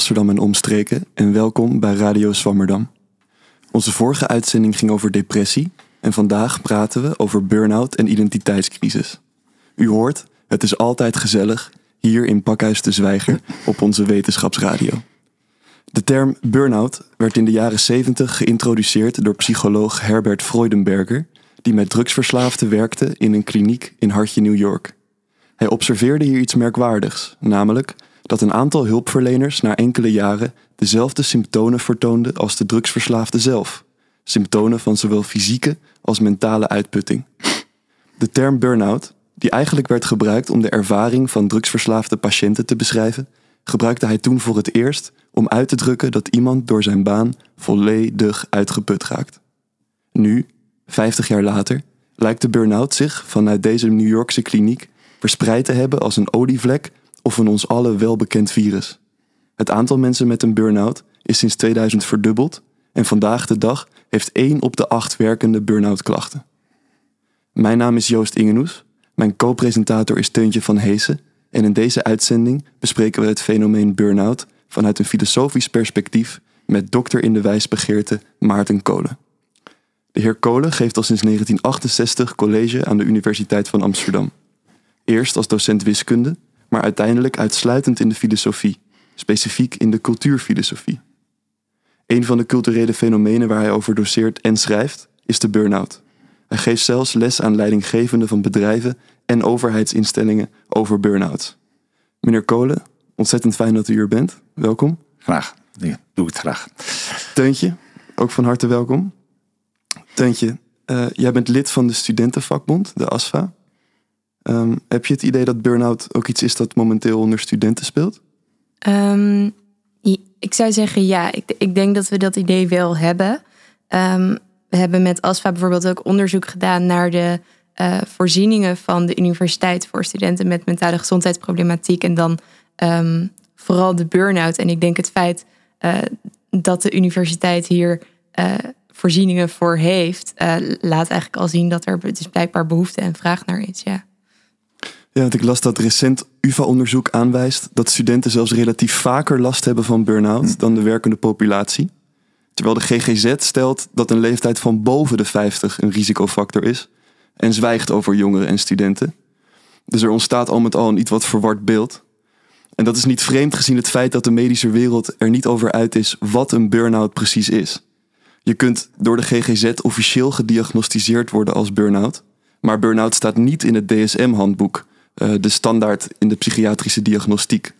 Amsterdam en omstreken en welkom bij Radio Swammerdam. Onze vorige uitzending ging over depressie en vandaag praten we over burn-out en identiteitscrisis. U hoort, het is altijd gezellig hier in Pakhuis de Zwijger op onze wetenschapsradio. De term burn-out werd in de jaren 70 geïntroduceerd door psycholoog Herbert Freudenberger, die met drugsverslaafden werkte in een kliniek in Hartje, New York. Hij observeerde hier iets merkwaardigs, namelijk dat een aantal hulpverleners na enkele jaren dezelfde symptomen vertoonden als de drugsverslaafde zelf. Symptomen van zowel fysieke als mentale uitputting. De term burn-out, die eigenlijk werd gebruikt om de ervaring van drugsverslaafde patiënten te beschrijven, gebruikte hij toen voor het eerst om uit te drukken dat iemand door zijn baan volledig uitgeput raakt. Nu, 50 jaar later, lijkt de burn-out zich vanuit deze New Yorkse kliniek verspreid te hebben als een olievlek of een ons allen welbekend virus. Het aantal mensen met een burn-out is sinds 2000 verdubbeld en vandaag de dag heeft 1 op de 8 werkende burn-out klachten. Mijn naam is Joost Ingenoes, mijn co-presentator is Teuntje van Heesen en in deze uitzending bespreken we het fenomeen burn-out vanuit een filosofisch perspectief met dokter in de wijsbegeerte Maarten Kolen. De heer Kolen geeft al sinds 1968 college aan de Universiteit van Amsterdam. Eerst als docent wiskunde, maar uiteindelijk uitsluitend in de filosofie, specifiek in de cultuurfilosofie. Een van de culturele fenomenen waar hij over doseert en schrijft is de burn-out. Hij geeft zelfs les aan leidinggevenden van bedrijven en overheidsinstellingen over burn-outs. Meneer Kolen, ontzettend fijn dat u hier bent. Welkom. Graag. Ja, doe het graag. Teuntje, ook van harte welkom. Teuntje, uh, jij bent lid van de studentenvakbond, de ASFA. Um, heb je het idee dat burn-out ook iets is dat momenteel onder studenten speelt? Um, ik zou zeggen ja. Ik, ik, denk dat we dat idee wel hebben. Um, we hebben met ASFA bijvoorbeeld ook onderzoek gedaan naar de uh, voorzieningen van de universiteit voor studenten met mentale gezondheidsproblematiek. En dan vooral de burn-out. En ik denk het feit uh, dat de universiteit hier uh, voorzieningen voor heeft, laat eigenlijk al zien dat er dus blijkbaar behoefte en vraag naar is. Ja. Ja, want ik las dat recent UvA-onderzoek aanwijst dat studenten zelfs relatief vaker last hebben van burn-out hm. dan de werkende populatie. Terwijl de GGZ stelt dat een leeftijd van boven de 50 een risicofactor is en zwijgt over jongeren en studenten. Dus er ontstaat al met al een iets wat verward beeld. En dat is niet vreemd gezien het feit dat de medische wereld er niet over uit is wat een burn-out precies is. Je kunt door de GGZ officieel gediagnosticeerd worden als burn-out, maar burn-out staat niet in het DSM-handboek, eh, de standaard in de psychiatrische diagnostiek.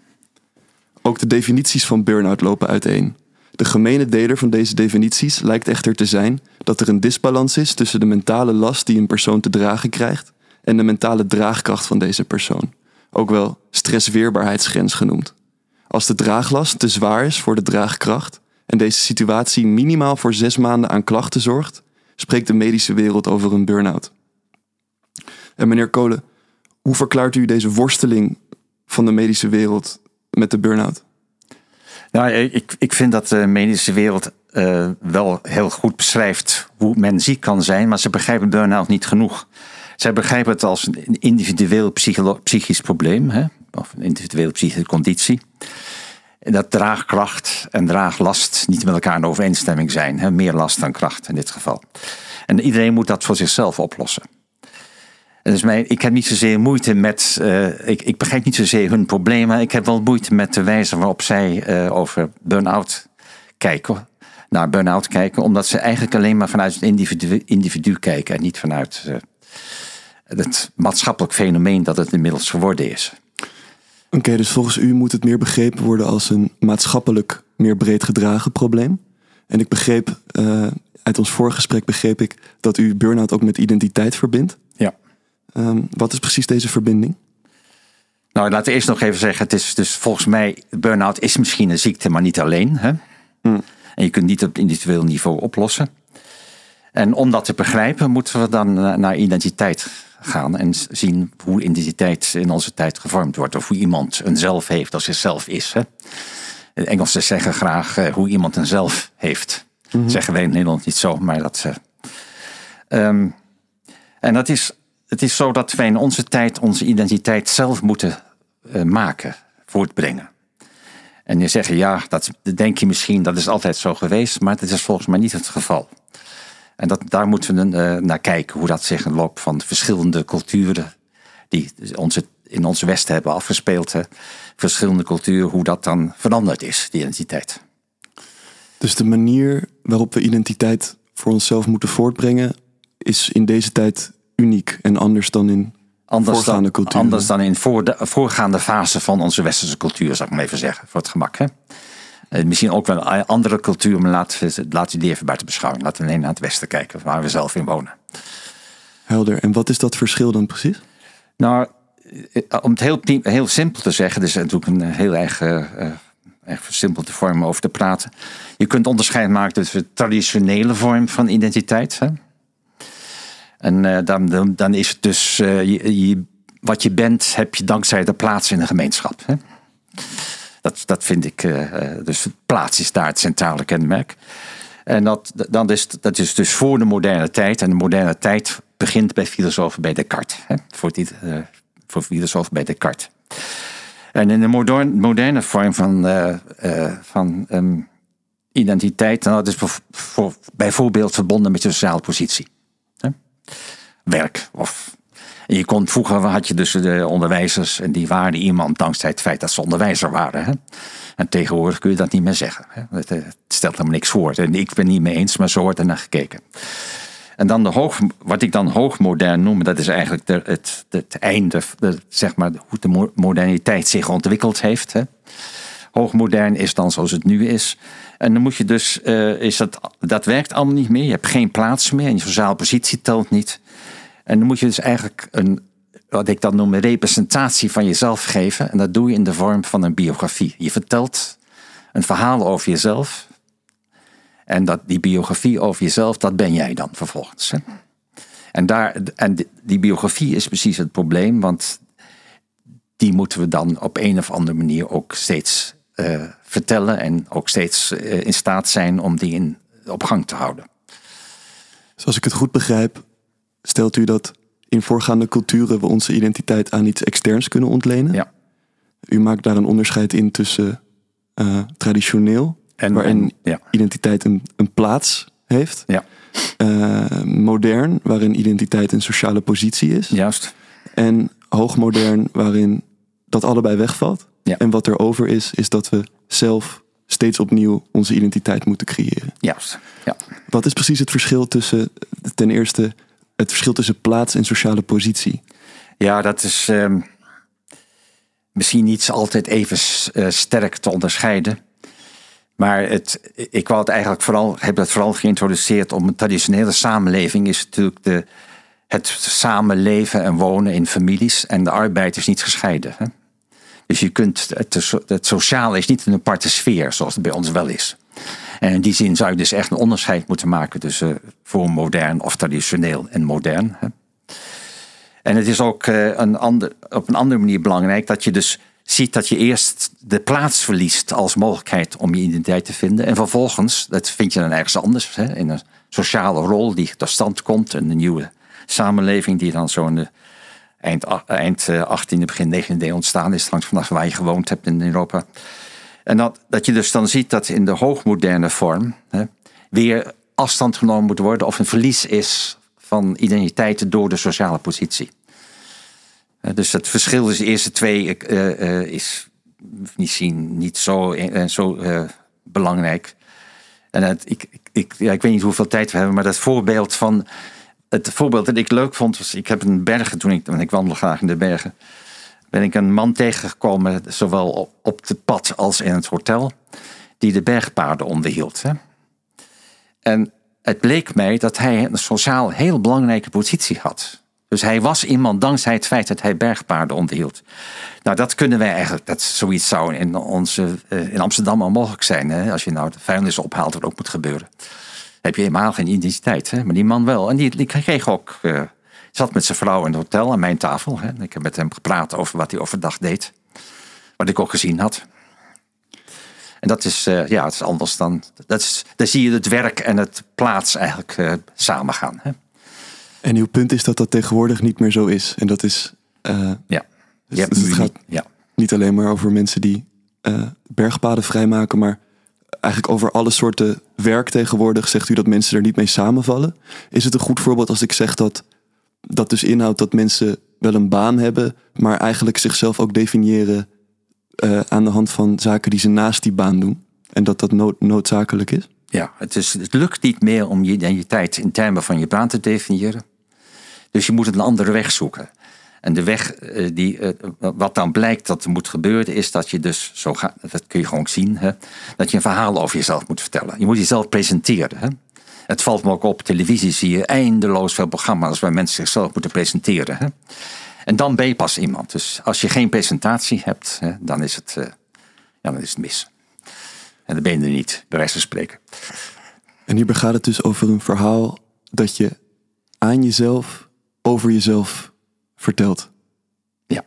Ook de definities van burn-out lopen uiteen. De gemene deler van deze definities lijkt echter te zijn dat er een disbalans is tussen de mentale last die een persoon te dragen krijgt en de mentale draagkracht van deze persoon, ook wel stressweerbaarheidsgrens genoemd. Als de draaglast te zwaar is voor de draagkracht en deze situatie minimaal voor zes maanden aan klachten zorgt, spreekt de medische wereld over een burn-out. En meneer Kolen, hoe verklaart u deze worsteling van de medische wereld met de burn-out? Nou, ik, ik vind dat de medische wereld uh, wel heel goed beschrijft hoe men ziek kan zijn, maar ze begrijpen burn-out niet genoeg. Zij begrijpen het als een individueel psychisch probleem, hè? of een individuele psychische conditie. Dat draagkracht en draaglast niet met elkaar in overeenstemming zijn. Hè? Meer last dan kracht in dit geval. En iedereen moet dat voor zichzelf oplossen. Dus mij, ik heb niet zozeer moeite met. Uh, ik, ik begrijp niet zozeer hun problemen. Ik heb wel moeite met de wijze waarop zij uh, over burn-out kijken. Naar burn-out kijken, omdat ze eigenlijk alleen maar vanuit het individu, individu kijken en niet vanuit uh, het maatschappelijk fenomeen dat het inmiddels geworden is. Oké, dus volgens u moet het meer begrepen worden als een maatschappelijk meer breed gedragen probleem. En ik begreep, uit ons voorgesprek begreep ik dat u burn-out ook met identiteit verbindt. Um, wat is precies deze verbinding? Nou, laten we eerst nog even zeggen: het is dus volgens mij, burn-out is misschien een ziekte, maar niet alleen. Hè? Hmm. En je kunt niet op individueel niveau oplossen. En om dat te begrijpen, moeten we dan naar identiteit gaan en zien hoe identiteit in onze tijd gevormd wordt. Of hoe iemand een zelf heeft als hij zelf is. Hè? De Engelsen zeggen graag uh, hoe iemand een zelf heeft. Mm -hmm. Zeggen wij in Nederland niet zo, maar dat. Uh, um, en dat is het is zo dat wij in onze tijd onze identiteit zelf moeten eh, maken, voortbrengen. En je zegt, ja, dat denk je misschien, dat is altijd zo geweest, maar dat is volgens mij niet het geval. En dat, daar moeten we uh, naar kijken, hoe dat zich in loop van verschillende culturen, die onze, in onze Westen hebben afgespeeld, verschillende culturen, hoe dat dan veranderd is, die identiteit. Dus de manier waarop we identiteit voor onszelf moeten voortbrengen, is in deze tijd uniek en anders dan in anders voorgaande dan, culturen. Anders dan in voor de, voorgaande fase van onze westerse cultuur, zou ik maar even zeggen, voor het gemak. Hè? Eh, misschien ook wel een andere cultuur, maar laten we, laten we die even buiten beschouwing. Laten we alleen naar het westen kijken, waar we zelf in wonen. Helder. En wat is dat verschil dan precies? Nou, eh, om het heel, heel simpel te zeggen, dus natuurlijk een heel erg, uh, erg versimpelde vorm over te praten. Je kunt onderscheid maken tussen de traditionele vorm van identiteit. Hè? En uh, dan, dan, is het dus je, wat je bent, heb je dankzij de plaats in de gemeenschap. Hè? Dat, dat vind ik, dus plaats is daar het centrale kenmerk. En dat, dan is, dat is dus voor de moderne tijd. En de moderne tijd begint bij filosofen bij Descartes. Hè? Voor, dit, voor filosoof bij Descartes. En in de moderne, vorm van, van um, identiteit, dat is voor, bijvoorbeeld verbonden met je sociale positie. Werk. Of, je kon, vroeger had je dus de onderwijzers en die waren iemand dankzij het feit dat ze onderwijzer waren. Hè? En tegenwoordig kun je dat niet meer zeggen. Hè? Het, het stelt helemaal niks voor. En ik ben niet mee eens, maar zo wordt er naar gekeken. En dan de hoog, wat ik dan hoogmodern noem, dat is eigenlijk de, het, het einde, de, zeg maar, hoe de moderniteit zich ontwikkeld heeft. Hè. Hoogmodern is dan zoals het nu is. En dan moet je dus, uh, is dat, dat werkt allemaal niet meer. Je hebt geen plaats meer en je sociale positie telt niet. En dan moet je dus eigenlijk een, wat ik dan noem, een representatie van jezelf geven. En dat doe je in de vorm van een biografie. Je vertelt een verhaal over jezelf en dat, die biografie over jezelf, dat ben jij dan vervolgens. Hè? En, daar, en die biografie is precies het probleem, want die moeten we dan op een of andere manier ook steeds uh, vertellen en ook steeds uh, in staat zijn om die in, op gang te houden. Zoals ik het goed begrijp, stelt u dat in voorgaande culturen we onze identiteit aan iets externs kunnen ontlenen? Ja. U maakt daar een onderscheid in tussen uh, traditioneel en, waarin ja. identiteit een, een, plaats heeft. Ja. Modern, waarin identiteit een sociale positie is. Juist. En hoogmodern, waarin dat allebei wegvalt. Ja. En wat er over is, is dat we zelf steeds opnieuw onze identiteit moeten creëren. Juist. Ja. Wat is precies het verschil tussen, ten eerste, het verschil tussen plaats en sociale positie? Ja, dat is um, misschien niet altijd even uh, sterk te onderscheiden. Maar het, ik wou het eigenlijk vooral, heb het vooral geïntroduceerd om een traditionele samenleving is natuurlijk de, het samenleven en wonen in families en de arbeid is niet gescheiden. Hè? Dus je kunt, het, het sociale is niet een aparte sfeer zoals het bij ons wel is. En in die zin zou je dus echt een onderscheid moeten maken tussen voor modern of traditioneel en modern. En het is ook eh, een ander, op een andere manier belangrijk dat je dus ziet dat je eerst de plaats verliest als mogelijkheid om je identiteit te vinden. En vervolgens, dat vind je dan ergens anders, in een sociale rol die tot stand komt. Een nieuwe samenleving die dan zo in de eind, eind 18e, begin 19e eeuw ontstaan is. Langs vanaf waar je gewoond hebt in Europa. En dat, dat je dus dan ziet dat in de hoogmoderne vorm hè, weer afstand genomen moet worden of een verlies is van identiteit door de sociale positie. Eh, dus het verschil tussen de eerste twee uh, is misschien niet zo, zo belangrijk. En ik, ik, ja, ik weet niet hoeveel tijd we hebben, maar dat voorbeeld van. Het voorbeeld dat ik leuk vond was: ik heb een bergen toen ik, want ik wandel graag in de bergen. Ben ik een man tegengekomen, zowel op, het pad als in het hotel, die de bergpaarden onderhield. Hè? En het bleek mij dat hij een sociaal heel belangrijke positie had. Dus hij was iemand dankzij het feit dat hij bergpaarden onderhield. Nou, dat kunnen wij eigenlijk, dat zoiets zou in, onze, eh, in Amsterdam al mogelijk zijn. Hè? Als je nou de vuilnis ophaalt, wat ook moet gebeuren. Heb je helemaal geen identiteit, hè? maar die man wel. En die, die kreeg ook, uh, zat met zijn vrouw in het hotel aan mijn tafel. Hè? Ik heb met hem gepraat over wat hij overdag deed. Wat ik ook gezien had. En dat is, uh, ja, het is anders dan. Dat is, daar zie je het werk en het plaats eigenlijk uh, samengaan. Hè? En uw punt is dat dat tegenwoordig niet meer zo is. En dat is. Uh, ja. Dus, dus het gaat ja. niet alleen maar over mensen die bergpaden vrijmaken, maar eigenlijk over alle soorten werk tegenwoordig zegt u dat mensen er niet mee samenvallen. Is het een goed voorbeeld als ik zeg dat dat dus inhoudt dat mensen wel een baan hebben, maar eigenlijk zichzelf ook definiëren uh, aan de hand van zaken die ze naast die baan doen? En dat dat nood, noodzakelijk is? Ja, het, is, het lukt niet meer om je identiteit in termen van je baan te definiëren. Dus je moet een andere weg zoeken. En de weg eh, die, eh, wat dan blijkt dat moet gebeuren, is dat je dus, zo gaat, dat kun je gewoon zien, hè, dat je een verhaal over jezelf moet vertellen. Je moet jezelf presenteren. Hè. Het valt me ook op, televisie zie je eindeloos veel programma's waar mensen zichzelf moeten presenteren. Hè. En dan ben je pas iemand. Dus als je geen presentatie hebt, hè, dan, is het, uh, ja, dan is het mis. En dan ben je er niet, bij wijze van spreken. En hierbij gaat het dus over een verhaal dat je aan jezelf, over jezelf vertelt. Ja.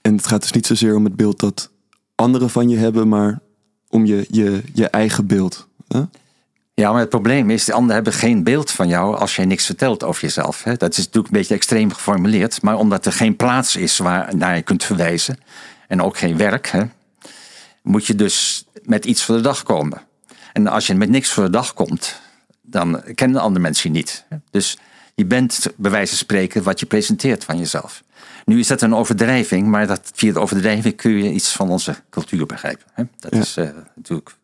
En het gaat dus niet zozeer om het beeld dat anderen van je hebben, maar om je, je, je eigen beeld. Hè? Ja, maar het probleem is, de anderen hebben geen beeld van jou als jij niks vertelt over jezelf. Hè? Dat is natuurlijk een beetje extreem geformuleerd, maar omdat er geen plaats is waar naar je kunt verwijzen en ook geen werk, hè, moet je dus met iets voor de dag komen. En als je met niks voor de dag komt, dan kennen andere mensen je niet. Dus je bent bij wijze van spreken wat je presenteert van jezelf. Nu is dat een overdrijving, maar dat, via de overdrijving kun je iets van onze cultuur begrijpen. Hè? Dat is uh, natuurlijk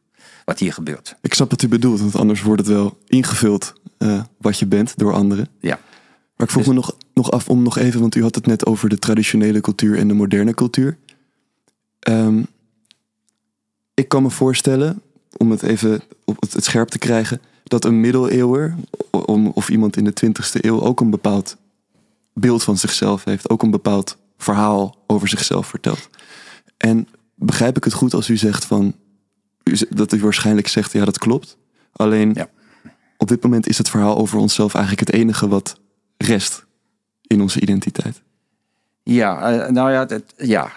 wat hier gebeurt. Ik snap wat u bedoelt, want anders wordt het wel ingevuld uh, wat je bent door anderen. Ja. Maar ik vroeg dus... me nog, nog af om nog even, want u had het net over de traditionele cultuur en de moderne cultuur. Um, ik kan me voorstellen, om het even op het scherp te krijgen, dat een middeleeuwer of iemand in de 20e eeuw ook een bepaald beeld van zichzelf heeft, ook een bepaald verhaal over zichzelf vertelt. En begrijp ik het goed als u zegt van dat u waarschijnlijk zegt ja dat klopt. Alleen ja. op dit moment is het verhaal over onszelf eigenlijk het enige wat rest in onze identiteit. Ja, uh, nou ja, ja.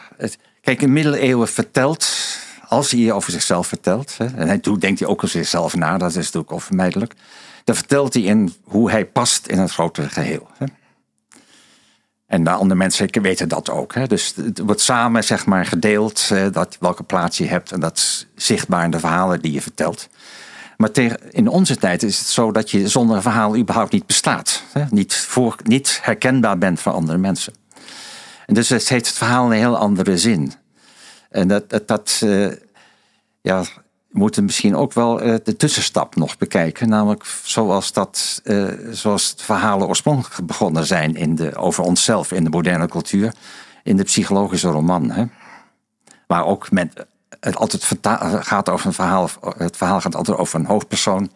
Kijk, in middeleeuwen vertelt als hij over zichzelf vertelt, hè, en hij doet, denkt hij ook over zichzelf na, dat is natuurlijk onvermijdelijk, dan vertelt hij in hoe hij past in het grotere geheel. Hè. En de andere mensen weten dat ook. Hè. Dus het wordt samen zeg maar, gedeeld dat, welke plaats je hebt en dat is zichtbaar in de verhalen die je vertelt. Maar tegen, in onze tijd is het zo dat je zonder een verhaal überhaupt niet bestaat. Hè. Niet, voor, niet herkenbaar bent voor andere mensen. En dus het heeft het verhaal een heel andere zin. En dat, dat, uh, ja, we moeten misschien ook wel uh, de tussenstap nog bekijken. Namelijk zoals, dat, uh, zoals de verhalen oorspronkelijk begonnen zijn in de, over onszelf in de moderne cultuur. In de psychologische roman. Hè? Waar ook met, het altijd gaat over een verhaal. Het verhaal gaat altijd over een hoofdpersoon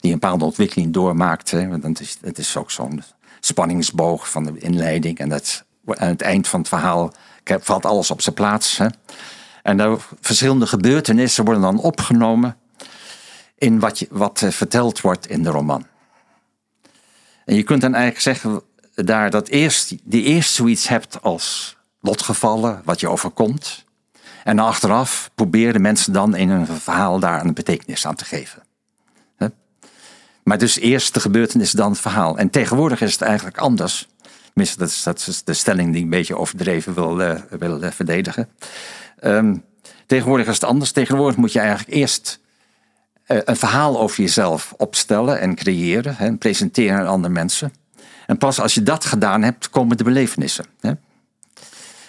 die een bepaalde ontwikkeling doormaakt. Hè? Want het is, het is ook zo'n spanningsboog van de inleiding. En dat, aan het eind van het verhaal valt alles op zijn plaats. Hè? En de verschillende gebeurtenissen worden dan opgenomen in wat, wat eh, verteld wordt in de roman. En je kunt dan eigenlijk zeggen daar dat eerst, die eerst zoiets hebt als lotgevallen, wat je overkomt. En achteraf proberen mensen dan in een verhaal daar een betekenis aan te geven. Maar dus eerst de gebeurtenis, dan het verhaal. En tegenwoordig is het eigenlijk anders. Tenminste, dat is, dat de stelling die ik een beetje overdreven wil, uh, wil uh, verdedigen. Um, tegenwoordig is het anders. Tegenwoordig moet je eigenlijk eerst uh, een verhaal over jezelf opstellen en creëren en presenteren aan andere mensen. En pas als je dat gedaan hebt, komen de belevenissen. Hè.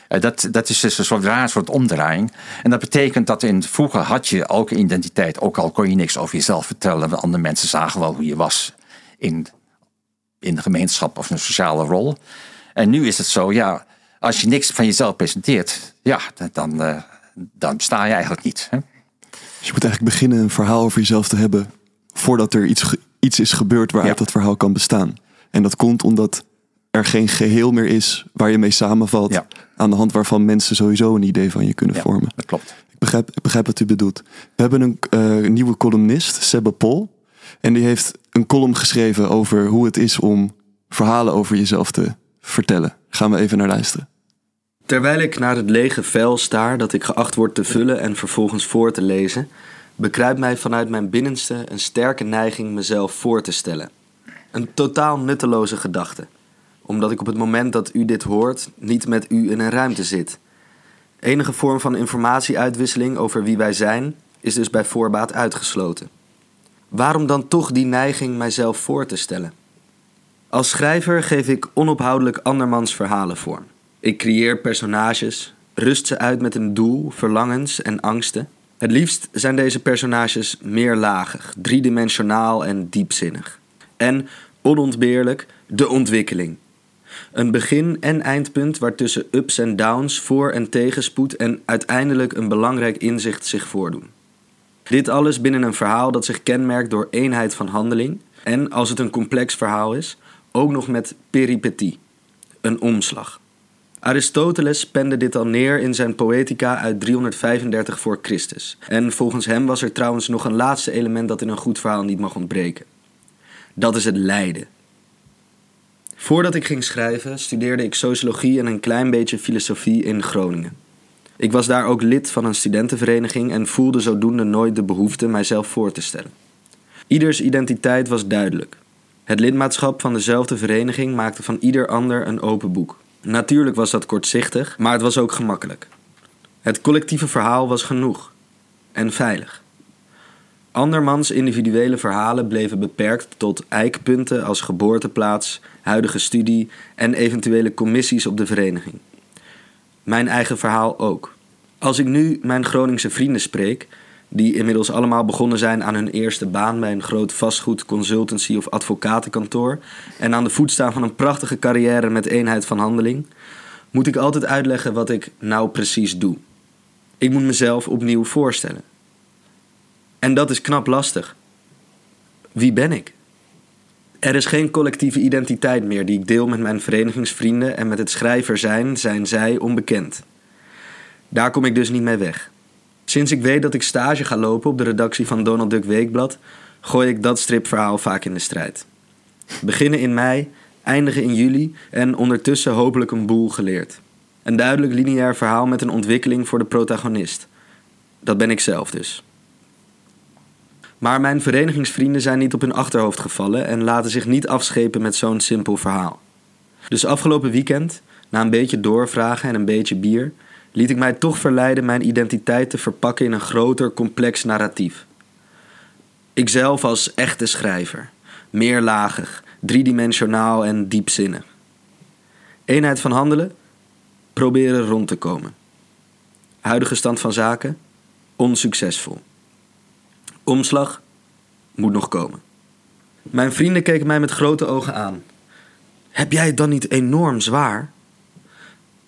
Uh, dat, dat is dus een soort raar soort omdraaiing. En dat betekent dat in vroeger had je ook identiteit, ook al kon je niks over jezelf vertellen. Andere mensen zagen wel hoe je was in, in de gemeenschap of een sociale rol. En nu is het zo, ja, als je niks van jezelf presenteert, ja, dan, uh, dan besta je eigenlijk niet. Hè? Dus je moet eigenlijk beginnen een verhaal over jezelf te hebben voordat er iets, iets is gebeurd waaruit dat verhaal kan bestaan. En dat komt omdat er geen geheel meer is waar je mee samenvalt. Ja. Aan de hand waarvan mensen sowieso een idee van je kunnen ja, vormen. Dat klopt. Ik begrijp, ik begrijp wat u bedoelt. We hebben een uh, nieuwe columnist, Sebbe Pol. En die heeft een column geschreven over hoe het is om verhalen over jezelf te vertellen. Gaan we even naar luisteren. Terwijl ik naar het lege vel staar dat ik geacht word te vullen en vervolgens voor te lezen, bekruipt mij vanuit mijn binnenste een sterke neiging mezelf voor te stellen. Een totaal nutteloze gedachte, omdat ik op het moment dat u dit hoort niet met u in een ruimte zit. Enige vorm van informatieuitwisseling over wie wij zijn is dus bij voorbaat uitgesloten. Waarom dan toch die neiging mijzelf voor te stellen? Als schrijver geef ik onophoudelijk andermans verhalen vorm. Ik creëer personages, rust ze uit met een doel, verlangens en angsten. Het liefst zijn deze personages meerlagig, driedimensionaal en diepzinnig. En onontbeerlijk de ontwikkeling. Een begin- en eindpunt waartussen ups en downs, voor- en tegenspoed en uiteindelijk een belangrijk inzicht zich voordoen. Dit alles binnen een verhaal dat zich kenmerkt door eenheid van handeling en, als het een complex verhaal is, ook nog met peripetie, een omslag. Aristoteles pende dit al neer in zijn Poetica uit 335 voor Christus. En volgens hem was er trouwens nog een laatste element dat in een goed verhaal niet mag ontbreken. Dat is het lijden. Voordat ik ging schrijven, studeerde ik sociologie en een klein beetje filosofie in Groningen. Ik was daar ook lid van een studentenvereniging en voelde zodoende nooit de behoefte mijzelf voor te stellen. Ieders identiteit was duidelijk. Het lidmaatschap van dezelfde vereniging maakte van ieder ander een open boek. Natuurlijk was dat kortzichtig, maar het was ook gemakkelijk. Het collectieve verhaal was genoeg en veilig. Andermans individuele verhalen bleven beperkt tot eikpunten als geboorteplaats, huidige studie en eventuele commissies op de vereniging. Mijn eigen verhaal ook. Als ik nu mijn Groningse vrienden spreek, die inmiddels allemaal begonnen zijn aan hun eerste baan bij een groot vastgoed, consultancy of advocatenkantoor en aan de voet staan van een prachtige carrière met eenheid van handeling, moet ik altijd uitleggen wat ik nou precies doe. Ik moet mezelf opnieuw voorstellen. En dat is knap lastig. Wie ben ik? Er is geen collectieve identiteit meer die ik deel met mijn verenigingsvrienden en met het schrijver zijn, zijn zij onbekend. Daar kom ik dus niet mee weg. Sinds ik weet dat ik stage ga lopen op de redactie van Donald Duck Weekblad, gooi ik dat stripverhaal vaak in de strijd. Beginnen in mei, eindigen in juli en ondertussen hopelijk een boel geleerd. Een duidelijk lineair verhaal met een ontwikkeling voor de protagonist. Dat ben ik zelf dus. Maar mijn verenigingsvrienden zijn niet op hun achterhoofd gevallen en laten zich niet afschepen met zo'n simpel verhaal. Dus afgelopen weekend, na een beetje doorvragen en een beetje bier, liet ik mij toch verleiden mijn identiteit te verpakken in een groter, complex narratief. Ikzelf als echte schrijver, meerlagig, driedimensionaal en diepzinnig. Eenheid van handelen, proberen rond te komen. Huidige stand van zaken, onsuccesvol. Omslag moet nog komen. Mijn vrienden keken mij met grote ogen aan. Heb jij het dan niet enorm zwaar?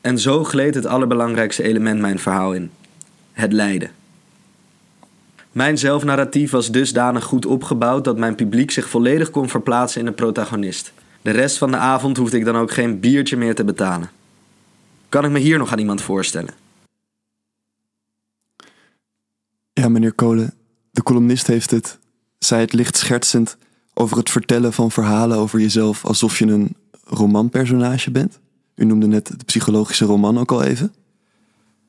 En zo gleed het allerbelangrijkste element mijn verhaal in: het lijden. Mijn zelfnarratief was dusdanig goed opgebouwd dat mijn publiek zich volledig kon verplaatsen in de protagonist. De rest van de avond hoefde ik dan ook geen biertje meer te betalen. Kan ik me hier nog aan iemand voorstellen? Ja, meneer Kolen, de columnist heeft het, zei het licht schertsend, over het vertellen van verhalen over jezelf alsof je een romanpersonage bent. U noemde net de psychologische roman ook al even.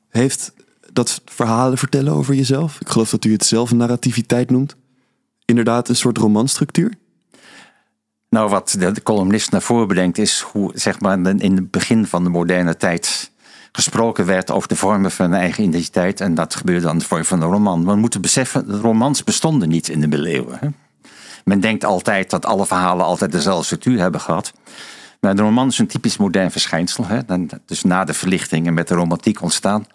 Heeft dat verhalen vertellen over jezelf, ik geloof dat u het zelf narrativiteit noemt, inderdaad een soort romanstructuur? Nou, wat de columnist naar voren brengt is hoe zeg maar, in het begin van de moderne tijd gesproken werd over de vormen van een eigen identiteit. En dat gebeurde dan de vorm van een roman. We moeten beseffen, de romans bestonden niet in de middeleeuwen. Men denkt altijd dat alle verhalen altijd dezelfde structuur hebben gehad. Maar de roman is een typisch modern verschijnsel. Hè? Dus na de verlichting en met de romantiek ontstaan.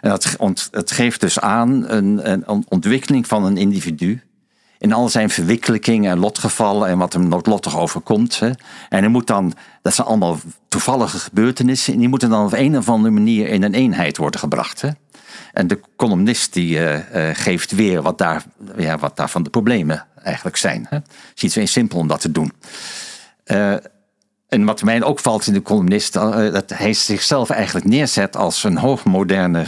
En dat, het geeft dus aan een, een ontwikkeling van een individu in al zijn verwikkelingen en lotgevallen en wat hem noodlottig overkomt. Hè. En er moet dan, dat zijn allemaal toevallige gebeurtenissen, en die moeten dan op een of andere manier in een eenheid worden gebracht. Hè. En de columnist die uh, uh, geeft weer wat, daar, ja, wat daarvan de problemen eigenlijk zijn. Hè. Het is iets simpel om dat te doen. Uh, en wat mij ook valt in de columnist, dat hij zichzelf eigenlijk neerzet als een hoogmoderne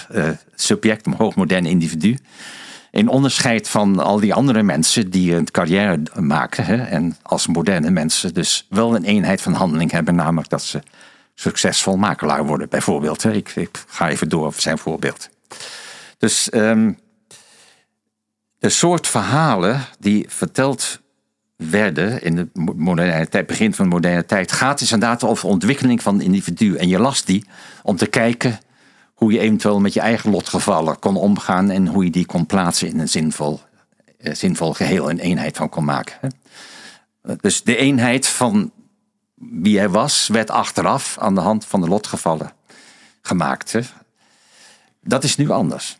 subject, een hoogmoderne individu. In onderscheid van al die andere mensen die een carrière maken. Hè, en als moderne mensen dus wel een eenheid van handeling hebben. Namelijk dat ze succesvol makelaar worden bijvoorbeeld. Hè. Ik, ga even door op zijn voorbeeld. Dus um, de soort verhalen die verteld werden in de moderne tijd, begin van de moderne tijd, gaat dus inderdaad over ontwikkeling van het individu. En je las die om te kijken hoe je eventueel met je eigen lotgevallen kon omgaan en hoe je die kon plaatsen in een zinvol, eh, zinvol geheel en eenheid van kon maken. Hè. Dus de eenheid van wie hij was, werd achteraf aan de hand van de lotgevallen gemaakt. Dat is nu anders.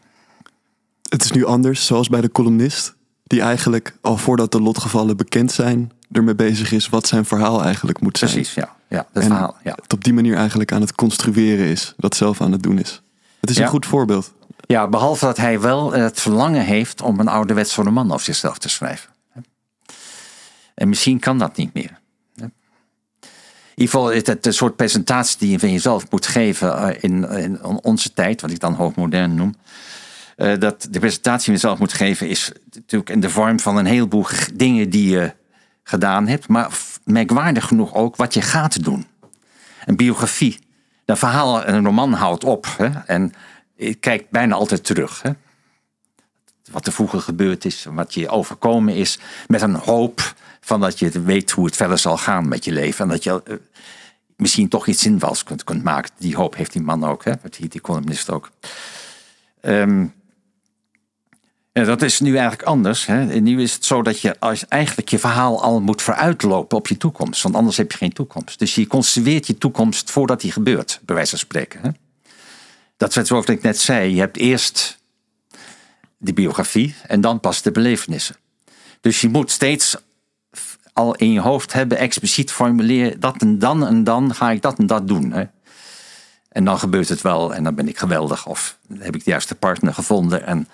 Het is nu anders, zoals bij de columnist, die eigenlijk al voordat de lotgevallen bekend zijn, ermee bezig is wat zijn verhaal eigenlijk moet zijn. Precies, ja. ja het en verhaal. Ja. het op die manier eigenlijk aan het construeren is, dat zelf aan het doen is. Het is Ja. een goed voorbeeld. ja, behalve dat hij wel het verlangen heeft om een ouderwetse roman over zichzelf te schrijven. En misschien kan dat niet meer. In ieder geval is het een soort presentatie die je van jezelf moet geven eh, in, in onze tijd, wat ik dan hoogmodern noem. Eh, dat de presentatie die je zelf moet geven is natuurlijk in de vorm van een heleboel dingen die je gedaan hebt, maar merkwaardig genoeg ook wat je gaat doen. Een biografie, een verhaal, een roman houdt op hè, en kijkt bijna altijd terug. Hè. Wat er vroeger gebeurd is, wat je overkomen is, met een hoop van dat je weet hoe het verder zal gaan met je leven en dat je eh, misschien toch iets zinvols kunt, kunt maken. Die hoop heeft die man ook, hè, die, columnist ook. Ehm, en dat is nu eigenlijk anders. Hè. Nu is het zo dat je als eigenlijk je verhaal al moet vooruitlopen op je toekomst. Want anders heb je geen toekomst. Dus je construeert je toekomst voordat die gebeurt, bij wijze van spreken. Hè. Dat is zoals ik net zei. Je hebt eerst de biografie en dan pas de belevenissen. Dus je moet steeds al in je hoofd hebben, expliciet formuleren, dat en dan en dan ga ik dat en dat doen. Hè. En dan gebeurt het wel en dan ben ik geweldig. Of heb ik de juiste partner gevonden en,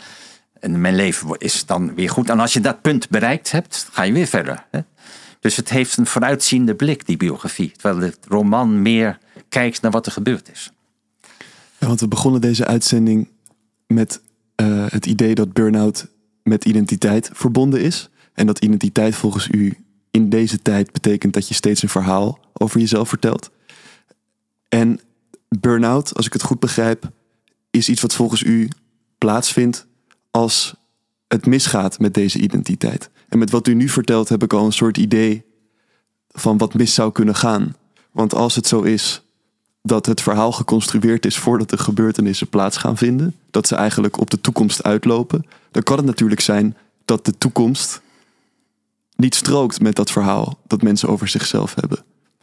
en mijn leven is dan weer goed. En als je dat punt bereikt hebt, ga je weer verder. Hè. Dus het heeft een vooruitziende blik, die biografie. Terwijl de roman meer kijkt naar wat er gebeurd is. Ja, want we begonnen deze uitzending met eh, het idee dat burn-out met identiteit verbonden is. En dat identiteit volgens u in deze tijd betekent dat je steeds een verhaal over jezelf vertelt. En burn-out, als ik het goed begrijp, is iets wat volgens u plaatsvindt als het misgaat met deze identiteit. En met wat u nu vertelt heb ik al een soort idee van wat mis zou kunnen gaan. Want als het zo is dat het verhaal geconstrueerd is voordat de gebeurtenissen plaats gaan vinden, dat ze eigenlijk op de toekomst uitlopen, dan kan het natuurlijk zijn dat de toekomst niet strookt met dat verhaal dat mensen over zichzelf hebben.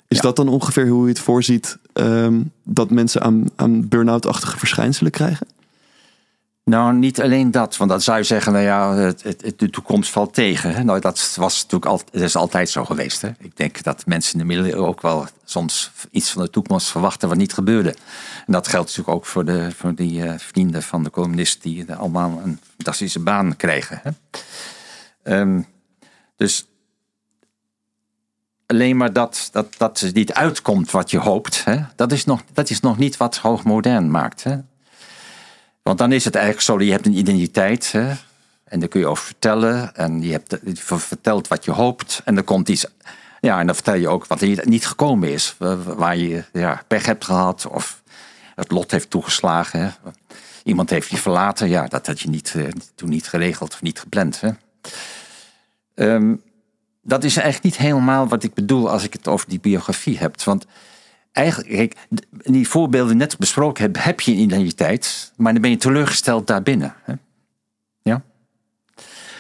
Is Ja. dat dan ongeveer hoe u het voorziet ehm, dat mensen aan, aan burn-out-achtige verschijnselen krijgen? Nou, niet alleen dat. Want dan zou je zeggen, nou ja, het, de toekomst valt tegen. Hè? Nou, dat was natuurlijk al, dat is altijd zo geweest. Hè? Ik denk dat mensen in de middeleeuwen ook wel soms iets van de toekomst verwachten wat niet gebeurde. En dat geldt natuurlijk ook voor, de, voor die eh, vrienden van de communist die allemaal een fantastische baan kregen. Hè? Ehm, dus alleen maar dat, dat, dat het niet uitkomt wat je hoopt, hè? Dat, is nog, dat is nog niet wat hoogmodern maakt. Hè? Want dan is het eigenlijk zo, je hebt een identiteit hè, en daar kun je over vertellen. En je hebt vertelt wat je hoopt en er komt iets. Ja, en dan vertel je ook wat er niet gekomen is. wa- Waar je ja, pech hebt gehad of het lot heeft toegeslagen. Hè. Iemand heeft je verlaten. Ja, dat had je niet, eh, toen niet geregeld of niet gepland. Hè. Ehm, dat is eigenlijk niet helemaal wat ik bedoel als ik het over die biografie heb. Want eigenlijk, die voorbeelden net besproken heb, heb je een identiteit, maar dan ben je teleurgesteld daarbinnen. Hè? Ja?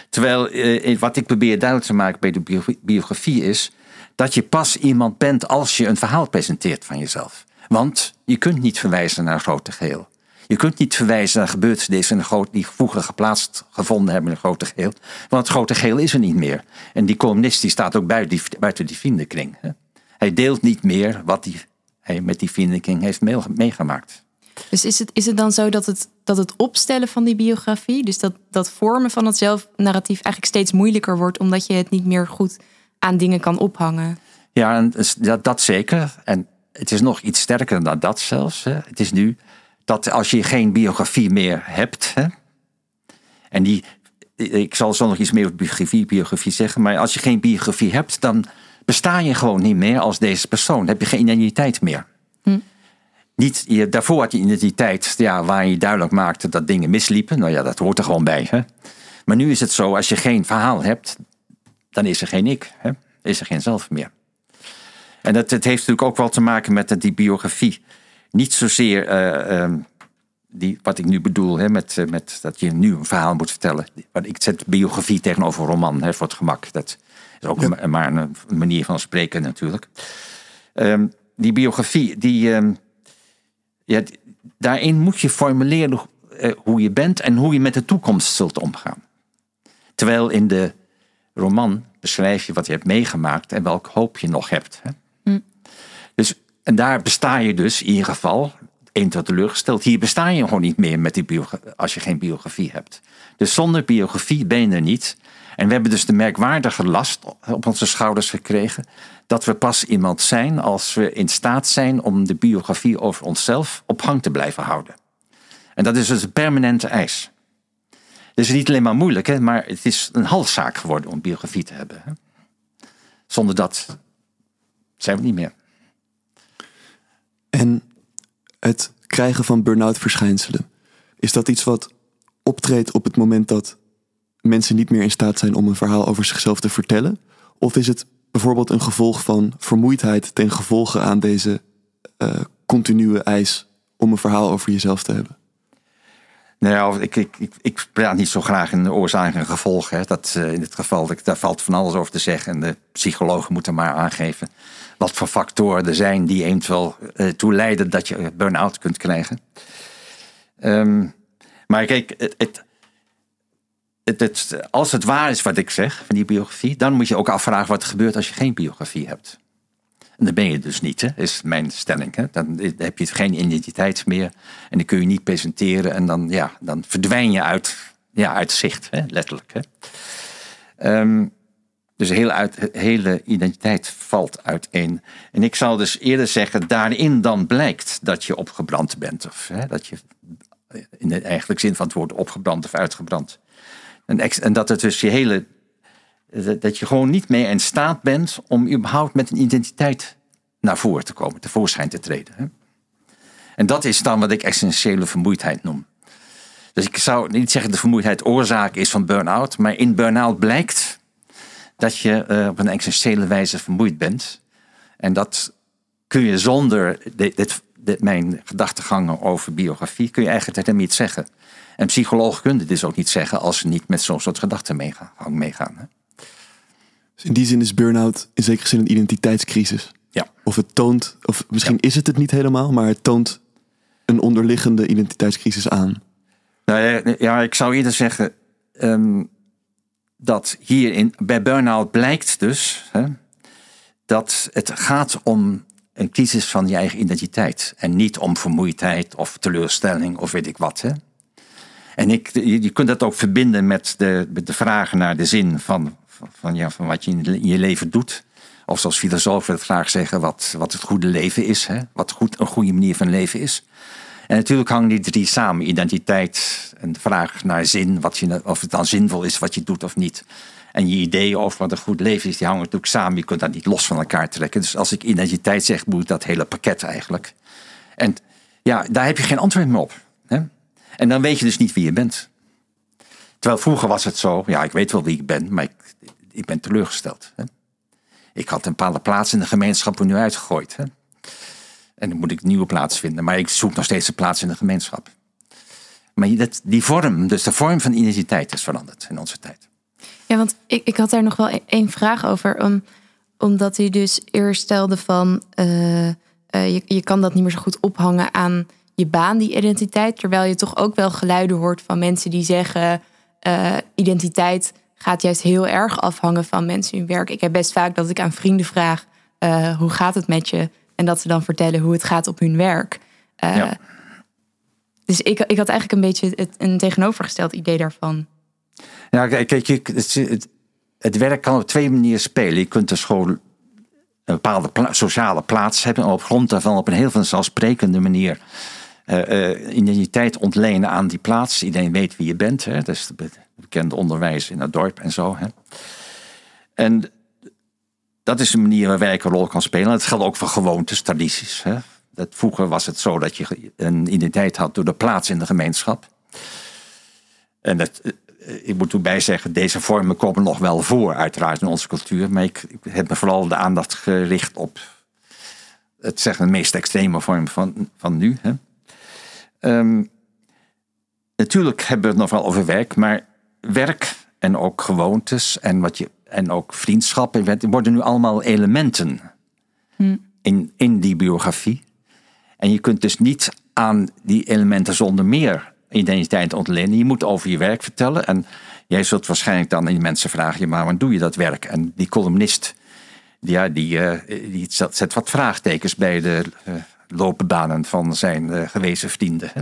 Terwijl eh, wat ik probeer duidelijk te maken bij de bio- biografie is dat je pas iemand bent als je een verhaal presenteert van jezelf. Want je kunt niet verwijzen naar een grote geheel. Je kunt niet verwijzen naar gebeurtenissen die vroeger geplaatst gevonden hebben in een grote geheel. Want het grote geheel is er niet meer. En die columnist die staat ook buiten die, buiten die vriendenkring. Hè? Hij deelt niet meer wat die, hij met die vriendenkring heeft mee- meegemaakt. Dus is het, is het dan zo dat het, dat het opstellen van die biografie, dus dat, dat vormen van het zelfnarratief eigenlijk steeds moeilijker wordt, omdat je het niet meer goed aan dingen kan ophangen? Ja, en dus dat, dat zeker. En het is nog iets sterker dan dat zelfs. Hè. Het is nu dat als je geen biografie meer hebt. Hè, en die, ik zal zo nog iets meer over biografie, biografie zeggen. Maar als je geen biografie hebt, dan besta je gewoon niet meer als deze persoon. Dan heb je geen identiteit meer. Niet, je, daarvoor had je identiteit ja, waar je duidelijk maakte dat dingen misliepen. Nou ja, dat hoort er gewoon bij. Hè. Maar nu is het zo, als je geen verhaal hebt, dan is er geen ik. Hè. Is er geen zelf meer. En dat, het heeft natuurlijk ook wel te maken met die biografie niet zozeer eh, ehm, die, wat ik nu bedoel, hè, met, met dat je nu een verhaal moet vertellen. Want ik zet biografie tegenover roman, hè, voor het gemak. Dat is ook een, maar een, manier van spreken natuurlijk. Um, die biografie, die, um, ja, daarin moet je formuleren uh, hoe je bent en hoe je met de toekomst zult omgaan. Terwijl in de roman beschrijf je wat je hebt meegemaakt en welk hoop je nog hebt. Hè? Hm. Dus, en daar besta je dus in ieder geval, één tot teleurgesteld, hier besta je gewoon niet meer met die als je geen biografie hebt. Dus zonder biografie ben je er niet. En we hebben dus de merkwaardige last op onze schouders gekregen dat we pas iemand zijn als we in staat zijn om de biografie over onszelf op gang te blijven houden. En dat is dus een permanente eis. Het is niet alleen maar moeilijk, hè, maar het is een halszaak geworden om biografie te hebben. Hè. Zonder dat zijn we niet meer. En het krijgen van burn-out verschijnselen, is dat iets wat optreedt op het moment dat mensen niet meer in staat zijn om een verhaal over zichzelf te vertellen? Of is het bijvoorbeeld een gevolg van vermoeidheid ten gevolge aan deze uh, continue eis om een verhaal over jezelf te hebben? Nou ik, ik, ik, ik praat niet zo graag in de oorzaken en gevolgen. Dat, uh, in dit geval, daar valt van alles over te zeggen. En de psychologen moeten maar aangeven wat voor factoren er zijn die eventueel uh, toe leiden dat je burn-out kunt krijgen. Um, maar kijk, het, het, als het waar is wat ik zeg van die biografie, dan moet je ook afvragen wat er gebeurt als je geen biografie hebt. En dan ben je dus niet, hè, is mijn stelling. Hè. Dan heb je geen identiteit meer en dan kun je niet presenteren en dan, ja, dan verdwijn je uit, ja, uit zicht, hè, letterlijk. Hè. Um, dus heel uit, hele identiteit valt uiteen. En ik zou dus eerder zeggen, daarin dan blijkt dat je opgebrand bent. Of hè, dat je in de eigenlijk zin van het woord opgebrand of uitgebrand. En, en dat het dus je hele. Dat je gewoon niet meer in staat bent om überhaupt met een identiteit naar voren te komen, tevoorschijn te treden. Hè? En dat is dan wat ik essentiële vermoeidheid noem. Dus ik zou niet zeggen dat de vermoeidheid oorzaak is van burn-out, maar in burn-out blijkt dat je uh, op een essentiële wijze vermoeid bent. En dat kun je zonder dit, mijn gedachtegangen over biografie, kun je eigenlijk helemaal niet zeggen. En psychologen kunnen dit dus ook niet zeggen als ze niet met zo'n soort gedachten meegaan. meegaan hè? Dus in die zin is burn-out in zekere zin een identiteitscrisis. Ja. Of het toont, of misschien is het het niet helemaal, maar het toont een onderliggende identiteitscrisis aan. Nou ja, ik zou eerder zeggen ehm, dat hier in, bij burn-out blijkt dus hè, dat het gaat om een crisis van je eigen identiteit. En niet om vermoeidheid of teleurstelling of weet ik wat. Hè. En ik, je, kunt dat ook verbinden met de, met de vragen naar de zin van, van, ja, van wat je in je leven doet. Of zoals filosofen het graag zeggen, wat, wat het goede leven is. Hè? Wat goed, een goede manier van leven is. En natuurlijk hangen die drie samen. Identiteit en de vraag naar zin. Wat je, of het dan zinvol is wat je doet of niet. En je ideeën over wat een goed leven is, die hangen natuurlijk samen. Je kunt dat niet los van elkaar trekken. Dus als ik identiteit zeg, moet ik dat hele pakket eigenlijk. En ja, daar heb je geen antwoord meer op. Hè? En dan weet je dus niet wie je bent. Terwijl vroeger was het zo, ja, ik weet wel wie ik ben, maar ik, ik ben teleurgesteld. Hè? Ik had een bepaalde plaats in de gemeenschap nu uitgegooid. Hè? En dan moet ik een nieuwe plaats vinden. Maar ik zoek nog steeds een plaats in de gemeenschap. Maar dat, die vorm, dus de vorm van identiteit is veranderd in onze tijd. Ja, want ik, ik had daar nog wel e-, één vraag over. Om, omdat u dus eerst stelde van... Uh, je, je kan dat niet meer zo goed ophangen aan je baan, die identiteit. Terwijl je toch ook wel geluiden hoort van mensen die zeggen... Uh, identiteit gaat juist heel erg afhangen van mensen in hun werk. Ik heb best vaak dat ik aan vrienden vraag: uh, hoe gaat het met je? En dat ze dan vertellen hoe het gaat op hun werk. Uh, ja. Dus ik, ik had eigenlijk een beetje het, een tegenovergesteld idee daarvan. Ja, kijk, het, het, het, werk kan op twee manieren spelen. Je kunt dus gewoon een bepaalde sociale plaats hebben. En op grond daarvan op een heel vanzelfsprekende manier identiteit ontlenen aan die plaats. Iedereen weet wie je bent. Hè? Dat is het onderwijs in het dorp en zo. Hè? En dat is een manier waar werk een rol kan spelen. Dat geldt ook voor gewoontes, tradities. Hè? Dat, vroeger was het zo dat je een identiteit had door de plaats in de gemeenschap. En dat, eh, ik moet erbij zeggen, deze vormen komen nog wel voor, uiteraard, in onze cultuur. Maar ik, ik heb me vooral de aandacht gericht op het zeggen, de meest extreme vorm van, van nu. Hè? Um, natuurlijk hebben we het nog wel over werk, maar werk en ook gewoontes en, wat je, en ook vriendschap worden nu allemaal elementen in, in die biografie. En je kunt dus niet aan die elementen zonder meer identiteit ontlenen. Je moet over je werk vertellen. En jij zult waarschijnlijk dan aan die mensen vragen: ja, maar waarom doe je dat werk? En die columnist, ja, die, uh, die zet wat vraagtekens bij de uh, loopbanen van zijn uh, gewezen vrienden. Hè?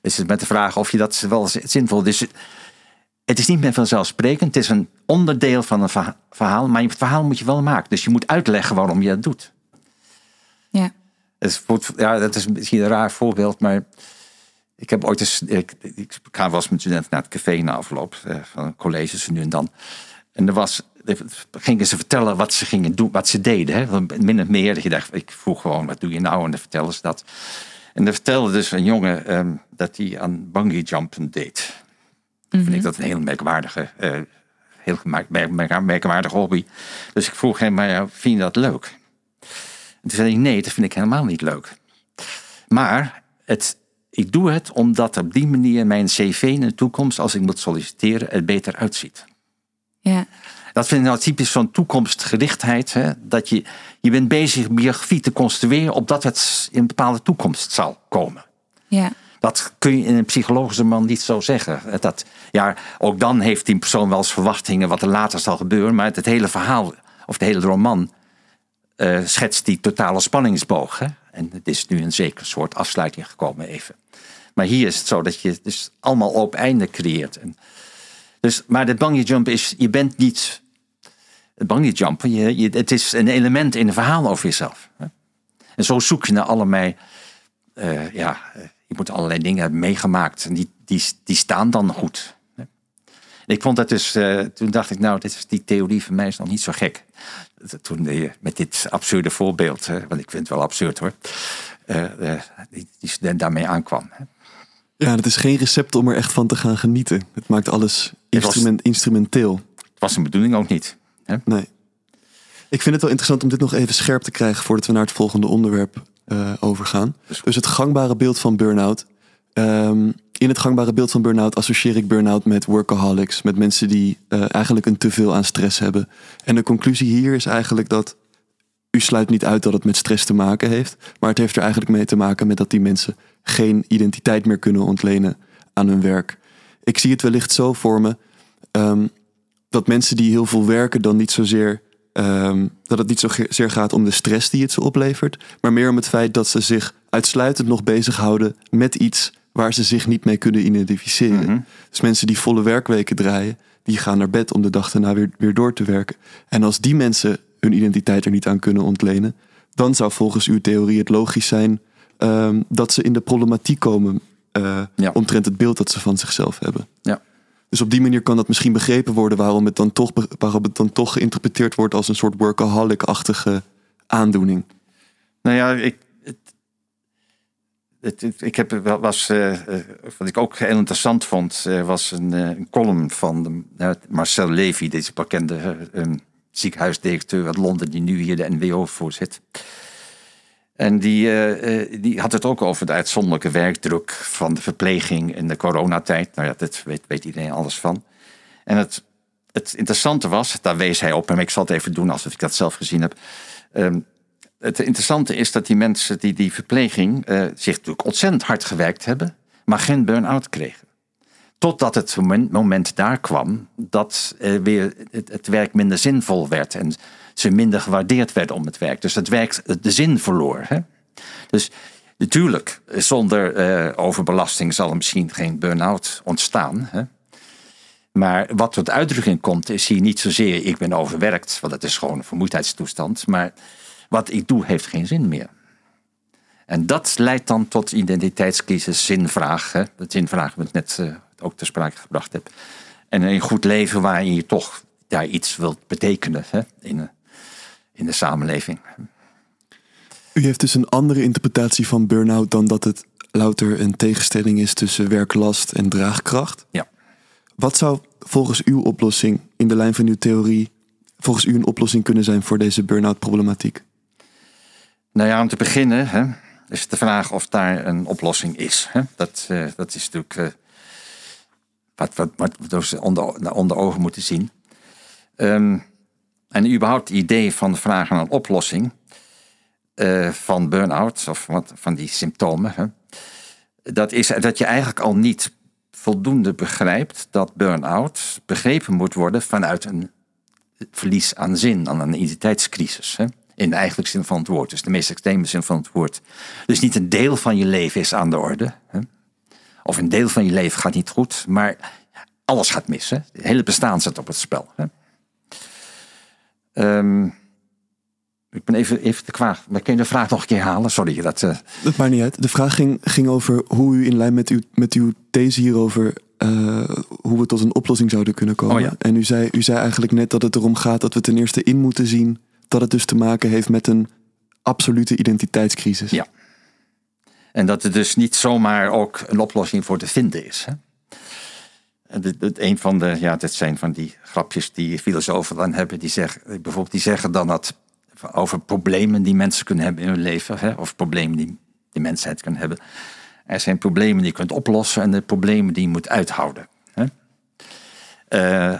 Dus met de vraag of je dat wel zinvol is. Dus het is niet meer vanzelfsprekend. Het is een onderdeel van een verhaal. Maar het verhaal moet je wel maken. Dus je moet uitleggen waarom je dat doet. Ja. Het is, ja, dat is misschien een raar voorbeeld, maar ik heb ooit eens, ik, ik ga wel eens met studenten naar het café na afloop eh, van colleges nu en dan. En er was, gingen ze vertellen wat ze gingen doen, wat ze deden. Hè? Min of meer, dat je dacht, ik vroeg gewoon, wat doe je nou? En dan vertellen ze dat. En dan vertelde dus een jongen ehm, dat hij aan bungee jumpen deed. Mm Vind ik dat een heel merkwaardige, uh, heel merk, merkwaardige hobby. Dus ik vroeg hem, maar vind je dat leuk? En toen zei hij, nee, dat vind ik helemaal niet leuk. Maar het, ik doe het omdat op die manier mijn cv in de toekomst, als ik moet solliciteren, er beter uitziet. Ja. Dat vind ik nou typisch zo'n toekomstgerichtheid. Hè? Dat je, je bent bezig biografie te construeren opdat het in een bepaalde toekomst zal komen. Ja. Dat kun je in een psychologische man niet zo zeggen. Dat, ja, ook dan heeft die persoon wel eens verwachtingen wat er later zal gebeuren. Maar het, hele verhaal, of de hele roman, uh, schetst die totale spanningsboog. Hè? En het is nu een zeker soort afsluiting gekomen even. Maar hier is het zo dat je dus allemaal op einde creëert. En dus, maar de bungee jump is, je bent niet... Het bungee jumpen, je, je, het is een element in een verhaal over jezelf. Hè? En zo zoek je naar allerlei... Uh, ja, je moet allerlei dingen hebben meegemaakt. En die, die, die staan dan goed. Ik vond dat dus, uh, toen dacht ik, nou, dit is, die theorie van mij is nog niet zo gek. Toen met dit absurde voorbeeld, want ik vind het wel absurd hoor, die, die student daarmee aankwam. Ja, het is geen recept om er echt van te gaan genieten. Het maakt alles instrument, instrumenteel. Het was een bedoeling ook niet. Hè? Nee. Ik vind het wel interessant om dit nog even scherp te krijgen voordat we naar het volgende onderwerp uh, overgaan. Dus het gangbare beeld van burn-out. Um, in het gangbare beeld van burn-out associeer ik burn-out met workaholics, met mensen die uh, eigenlijk een teveel aan stress hebben. En de conclusie hier is eigenlijk dat u sluit niet uit dat het met stress te maken heeft, maar het heeft er eigenlijk mee te maken met dat die mensen geen identiteit meer kunnen ontlenen aan hun werk. Ik zie het wellicht zo voor me um, dat mensen die heel veel werken dan niet zozeer um, dat het niet zozeer gaat om de stress die het ze oplevert, maar meer om het feit dat ze zich uitsluitend nog bezighouden met iets waar ze zich niet mee kunnen identificeren. Mhm. Dus mensen die volle werkweken draaien, die gaan naar bed om de dag daarna weer, weer door te werken. En als die mensen hun identiteit er niet aan kunnen ontlenen, dan zou volgens uw theorie het logisch zijn um, dat ze in de problematiek komen uh, ja. omtrent het beeld dat ze van zichzelf hebben. Ja. Dus op die manier kan dat misschien begrepen worden waarom het dan toch, waarom het dan toch geïnterpreteerd wordt als een soort workaholic-achtige aandoening. Nou ja, ik, ik heb, was, uh, wat ik ook heel interessant vond, uh, was een, een, column van Marcel Levy, deze bekende ziekenhuisdirecteur uit Londen, die nu hier de NWO voorzit. En die, die had het ook over de uitzonderlijke werkdruk van de verpleging in de coronatijd. Nou ja, dat weet, weet iedereen alles van. En het, het interessante was, daar wees hij op, en ik zal het even doen alsof ik dat zelf gezien heb. Um, het interessante is dat die mensen die die verpleging uh, zich natuurlijk ontzettend hard gewerkt hebben, maar geen burn-out kregen. Totdat het moment, moment daar kwam dat weer het, het, werk minder zinvol werd en ze minder gewaardeerd werden om het werk. Dus het werk de zin verloor. Hè? Dus natuurlijk, zonder uh, overbelasting zal er misschien geen burn-out ontstaan. Hè? Maar wat tot uitdrukking komt, is hier niet zozeer ik ben overwerkt, want dat is gewoon een vermoeidheidstoestand, maar wat ik doe heeft geen zin meer. En dat leidt dan tot identiteitscrisis, zinvraag. Dat zinvraag wat ik net uh, ook ter sprake gebracht heb. En een goed leven waarin je toch ja, iets wilt betekenen hè? In, in de samenleving. U heeft dus een andere interpretatie van burn-out dan dat het louter een tegenstelling is tussen werklast en draagkracht. Ja. Wat zou volgens uw oplossing in de lijn van uw theorie volgens u een oplossing kunnen zijn voor deze burn-out problematiek? Nou ja, om te beginnen hè, is de vraag of daar een oplossing is. Hè. Dat, uh, dat is natuurlijk. Uh, wat, wat, wat we dus onder, onder ogen moeten zien. Um, en überhaupt het idee van naar een oplossing uh, van burn-out of wat, van die symptomen. Hè, dat is dat je eigenlijk al niet voldoende begrijpt dat burn-out begrepen moet worden vanuit een verlies aan zin, aan een identiteitscrisis. Hè? In de eigenlijke zin van het woord, dus de meest extreme zin van het woord. Dus niet een deel van je leven is aan de orde. Hè? Of een deel van je leven gaat niet goed, maar alles gaat mis. Hè? Het hele bestaan zit op het spel. Hè? Um, ik ben even, even te kwaad. Maar kun je de vraag nog een keer halen? Sorry. Dat, uh... dat maakt niet uit. De vraag ging, ging over hoe u in lijn met uw, met uw these hierover... Uh, hoe we tot een oplossing zouden kunnen komen. Oh ja. En u zei, u zei eigenlijk net dat het erom gaat dat we ten eerste in moeten zien... dat het dus te maken heeft met een absolute identiteitscrisis. Ja. En dat er dus niet zomaar ook een oplossing voor te vinden is. Hè? Een van de, ja, dit zijn van die grapjes die filosofen dan hebben. Die zeggen, bijvoorbeeld, die zeggen dan dat over problemen die mensen kunnen hebben in hun leven, hè, of problemen die de mensheid kan hebben. Er zijn problemen die je kunt oplossen en de problemen die je moet uithouden. Hè. Uh,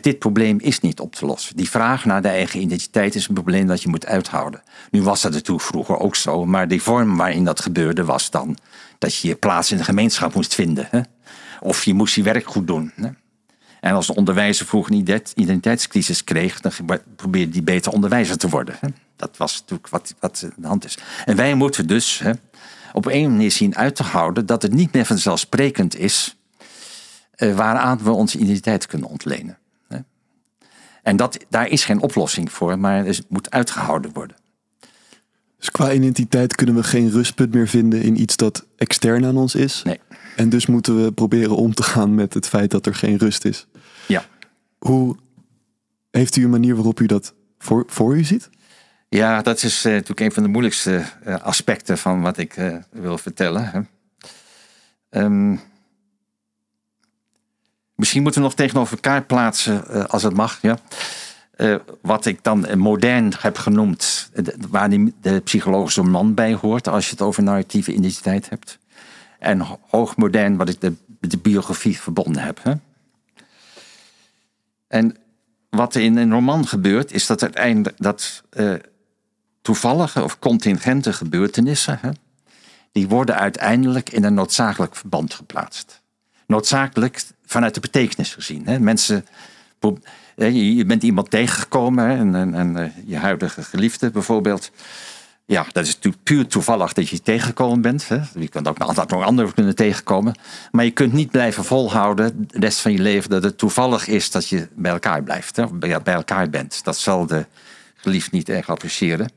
dit probleem is niet op te lossen. Die vraag naar de eigen identiteit is een probleem dat je moet uithouden. Nu was dat natuurlijk vroeger ook zo, maar die vorm waarin dat gebeurde was dan dat je je plaats in de gemeenschap moest vinden. Hè? Of je moest je werk goed doen. Hè? En als de onderwijzer vroeger een identiteitscrisis kreeg, dan probeerde die beter onderwijzer te worden. Hè? Dat was natuurlijk wat, wat aan de hand is. En wij moeten dus hè, op een manier zien uit te houden dat het niet meer vanzelfsprekend is uh, waaraan we onze identiteit kunnen ontlenen. Hè? En dat, daar is geen oplossing voor, maar het moet uitgehouden worden. Dus qua identiteit kunnen we geen rustpunt meer vinden in iets dat extern aan ons is. Nee. En dus moeten we proberen om te gaan met het feit dat er geen rust is. Ja. Hoe heeft u een manier waarop u dat voor, voor u ziet? Ja, dat is uh, natuurlijk een van de moeilijkste uh, aspecten van wat ik uh, wil vertellen. Hè. Um, misschien moeten we nog tegenover elkaar plaatsen, als het mag. Ja. wat ik dan modern heb genoemd, waar de psychologische man bij hoort, als je het over narratieve identiteit hebt. En hoogmodern, wat ik de, de biografie verbonden heb. Hè. En wat er in een roman gebeurt, is dat uiteindelijk dat uh, toevallige of contingente gebeurtenissen, hè, die worden uiteindelijk in een noodzakelijk verband geplaatst. Noodzakelijk vanuit de betekenis gezien. Hè. Mensen, je bent iemand tegengekomen, en, eh, je huidige geliefde bijvoorbeeld. Ja, dat is puur toevallig dat je tegengekomen bent. Hè. Je kunt ook altijd nog anderen kunnen tegenkomen. Maar je kunt niet blijven volhouden de rest van je leven dat het toevallig is dat je bij elkaar blijft. Hè, bij elkaar bent. Dat zal de geliefd niet erg appreciëren.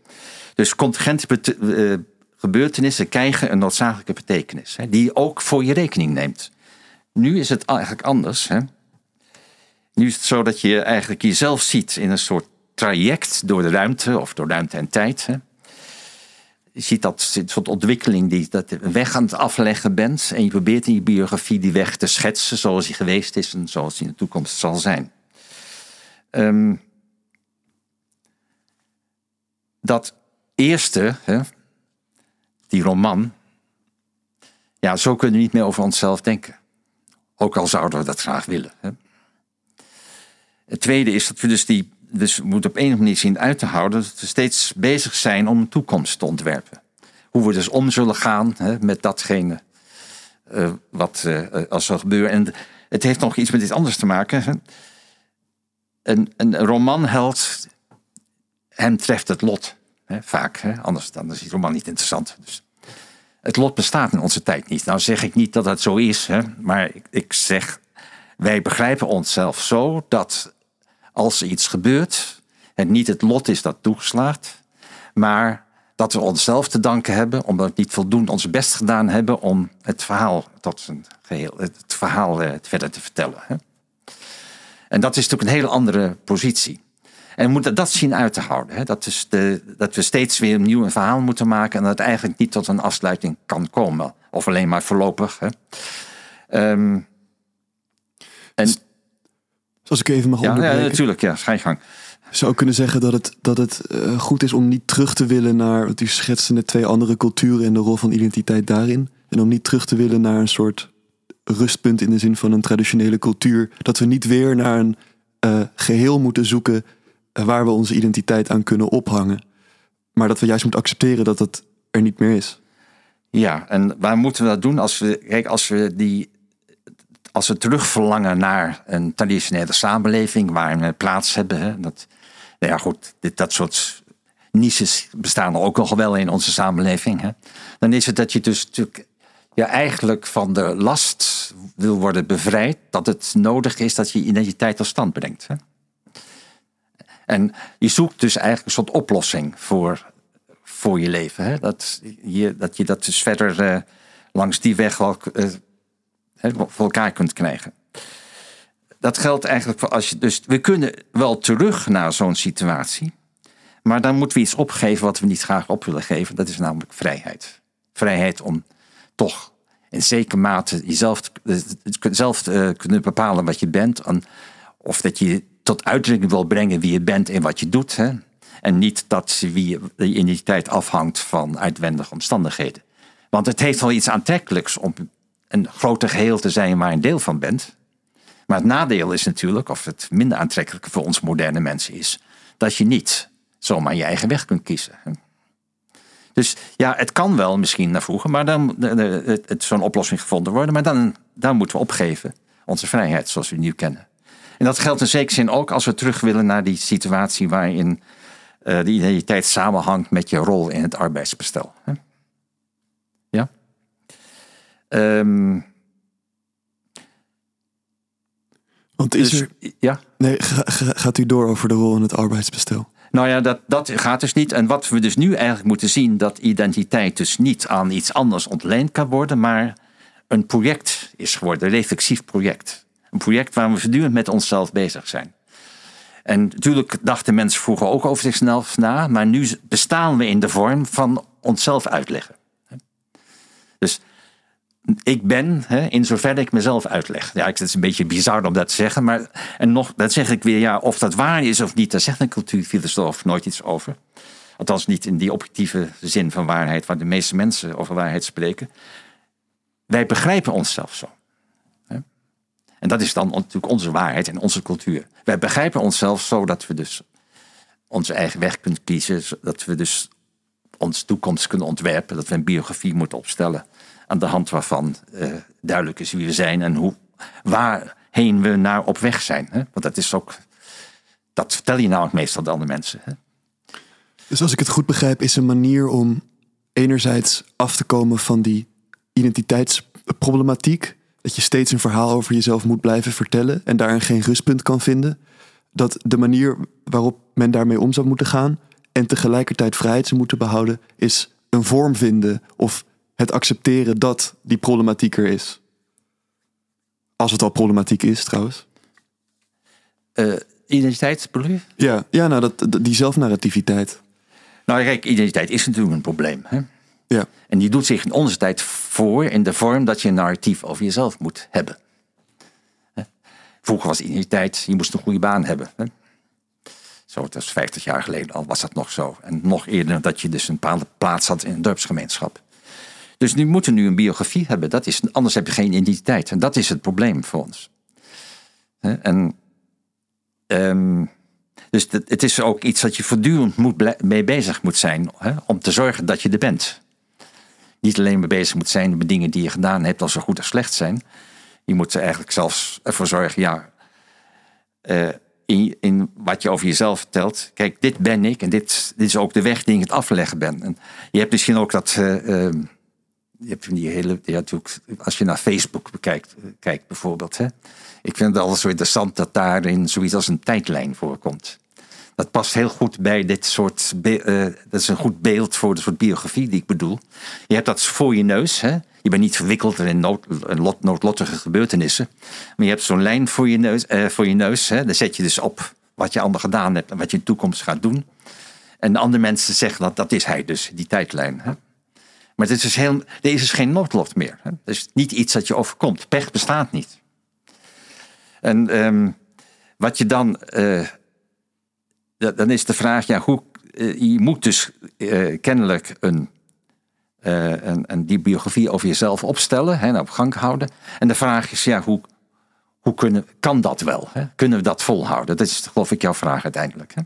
Dus contingente uh, gebeurtenissen krijgen een noodzakelijke betekenis. Hè, die je ook voor je rekening neemt. Nu is het eigenlijk anders. Hè. Nu is het zo dat je eigenlijk jezelf ziet in een soort traject door de ruimte of door ruimte en tijd. Hè je ziet dat soort ontwikkeling, die dat weg aan het afleggen bent. En je probeert in je biografie die weg te schetsen zoals die geweest is en zoals die in de toekomst zal zijn. Ehm, dat eerste, hè, die roman, ja, zo kunnen we niet meer over onszelf denken. Ook al zouden we dat graag willen. Hè. Het tweede is dat we dus die dus we moeten op een of andere manier zien uit te houden dat we steeds bezig zijn om een toekomst te ontwerpen. Hoe we dus om zullen gaan hè, met datgene uh, wat uh, als zal gebeuren. En het heeft nog iets met iets anders te maken. Hè. Een, een romanheld, hem treft het lot. Hè, vaak, hè. Anders dan is die roman niet interessant. Dus het lot bestaat in onze tijd niet. Nou zeg ik niet dat dat zo is, hè, maar ik, ik zeg, wij begrijpen onszelf zo dat als er iets gebeurt, het niet het lot is dat toegeslaagt, maar dat we onszelf te danken hebben, omdat we niet voldoende ons best gedaan hebben om het verhaal tot zijn geheel, het verhaal eh, verder te vertellen. En dat is natuurlijk een hele andere positie. En we moeten dat zien uit te houden. Dat, is de, dat we steeds weer een verhaal moeten maken en dat het eigenlijk niet tot een afsluiting kan komen. Of alleen maar voorlopig. Um, en als ik even mag ja, onderbreken. Ja, natuurlijk. Ja, ga je gang. Zou kunnen zeggen dat het, dat het uh, goed is om niet terug te willen naar... Want u schetste net twee andere culturen en de rol van identiteit daarin. En om niet terug te willen naar een soort rustpunt in de zin van een traditionele cultuur. Dat we niet weer naar een uh, geheel moeten zoeken uh, waar we onze identiteit aan kunnen ophangen. Maar dat we juist moeten accepteren dat het er niet meer is. Ja, en waar moeten we dat doen als we, kijk, als we die als we terugverlangen naar een traditionele samenleving waar we plaats hebben. Hè, dat, nou ja, goed, dit, dat soort niches bestaan ook nog wel in onze samenleving. Hè, dan is het dat je dus natuurlijk ja, eigenlijk van de last wil worden bevrijd. Dat het nodig is dat je identiteit tot stand brengt. Hè. En je zoekt dus eigenlijk een soort oplossing voor, voor je leven. Hè? Dat, je, dat je dat dus verder uh, langs die weg wel uh, voor elkaar kunt krijgen. Dat geldt eigenlijk voor als je. Dus we kunnen wel terug naar zo'n situatie. Maar dan moeten we iets opgeven wat we niet graag op willen geven. Dat is namelijk vrijheid. Vrijheid om toch in zekere mate jezelf zelf uh, kunnen bepalen wat je bent. of dat je tot uitdrukking wil brengen wie je bent en wat je doet. Hè? En niet dat wie je identiteit afhangt van uitwendige omstandigheden. Want het heeft wel iets aantrekkelijks om een groter geheel te zijn waar een deel van bent. Maar het nadeel is natuurlijk, of het minder aantrekkelijke voor ons moderne mensen is, dat je niet zomaar je eigen weg kunt kiezen. Dus ja, het kan wel misschien naar vroeger, maar dan het, zo'n oplossing gevonden worden. Maar dan, dan moeten we opgeven onze vrijheid zoals we nu kennen. En dat geldt in zekere zin ook als we terug willen naar die situatie waarin uh, de identiteit samenhangt met je rol in het arbeidsbestel. Ja? Um, Want is dus, er... Ja? Nee, gaat u door over de rol in het arbeidsbestel? Nou ja, dat, dat gaat dus niet. En wat we dus nu eigenlijk moeten zien, dat identiteit dus niet aan iets anders ontleend kan worden, maar een project is geworden, een reflexief project. Een project waar we voortdurend met onszelf bezig zijn. En natuurlijk dachten mensen vroeger ook over zichzelf na, maar nu bestaan we in de vorm van onszelf uitleggen. Dus ik ben, hè, in zover ik mezelf uitleg. Ja, het is een beetje bizar om dat te zeggen, maar en nog, dat zeg ik weer, ja, of dat waar is of niet, daar zegt een cultuurfilosoof nooit iets over. Althans niet in die objectieve zin van waarheid, waar de meeste mensen over waarheid spreken. Wij begrijpen onszelf zo. En dat is dan natuurlijk onze waarheid en onze cultuur. Wij begrijpen onszelf zo dat we dus onze eigen weg kunnen kiezen. Dat we dus onze toekomst kunnen ontwerpen. Dat we een biografie moeten opstellen. Aan de hand waarvan uh, duidelijk is wie we zijn en hoe, waarheen we naar op weg zijn. Hè? Want dat is ook. Dat vertel je namelijk meestal de andere mensen. Hè? Dus als ik het goed begrijp, is een manier om enerzijds af te komen van die identiteitsproblematiek dat je steeds een verhaal over jezelf moet blijven vertellen en daarin geen rustpunt kan vinden. Dat de manier waarop men daarmee om zou moeten gaan en tegelijkertijd vrijheid zou moeten behouden, is een vorm vinden of het accepteren dat die problematiek er is. Als het al problematiek is, trouwens. Uh, identiteit, bedoel Ja, ja nou, dat, die zelfnarrativiteit. Nou, kijk, identiteit is natuurlijk een probleem. Hè? Ja. En die doet zich in onze tijd voor in de vorm dat je een narratief over jezelf moet hebben. Vroeger was identiteit, je moest een goede baan hebben. Zo, dat is 50 jaar geleden al was dat nog zo. En nog eerder dat je dus een bepaalde plaats had in een dorpsgemeenschap. Dus nu moeten nu een biografie hebben. Dat is, anders heb je geen identiteit. En dat is het probleem voor ons. En, um, dus het is ook iets dat je voortdurend moet mee bezig moet zijn. Hè, om te zorgen dat je er bent niet alleen mee bezig moet zijn met dingen die je gedaan hebt, als ze goed of slecht zijn. Je moet er eigenlijk zelfs ervoor zorgen, ja, uh, in, in, wat je over jezelf vertelt. Kijk, dit ben ik en dit, dit is ook de weg die ik het afleggen ben. En je hebt misschien ook dat. Uh, uh, je hebt die hele. Ja, als je naar Facebook bekijkt, kijkt bijvoorbeeld. Hè, ik vind het altijd zo interessant dat daarin zoiets als een tijdlijn voorkomt dat past heel goed bij dit soort. Uh, dat is een goed beeld voor de soort biografie die ik bedoel. Je hebt dat voor je neus. Hè? Je bent niet verwikkeld in nood, noodlottige gebeurtenissen. Maar je hebt zo'n lijn voor je neus. Uh, voor je neus hè? Daar zet je dus op wat je allemaal gedaan hebt en wat je in de toekomst gaat doen. En de andere mensen zeggen dat dat is hij dus, die tijdlijn. Hè? Maar dit is heel, deze is geen noodlot meer. Hè? Het is niet iets dat je overkomt. Pech bestaat niet. En um, wat je dan. Uh, dan is de vraag, ja, hoe, eh, je moet dus uh, kennelijk een uh, en, en, die biografie over jezelf opstellen en op gang houden. En de vraag is, ja, hoe, hoe kunnen, kan dat wel? Hè? Kunnen we dat volhouden? Dat is geloof ik jouw vraag uiteindelijk. Hè?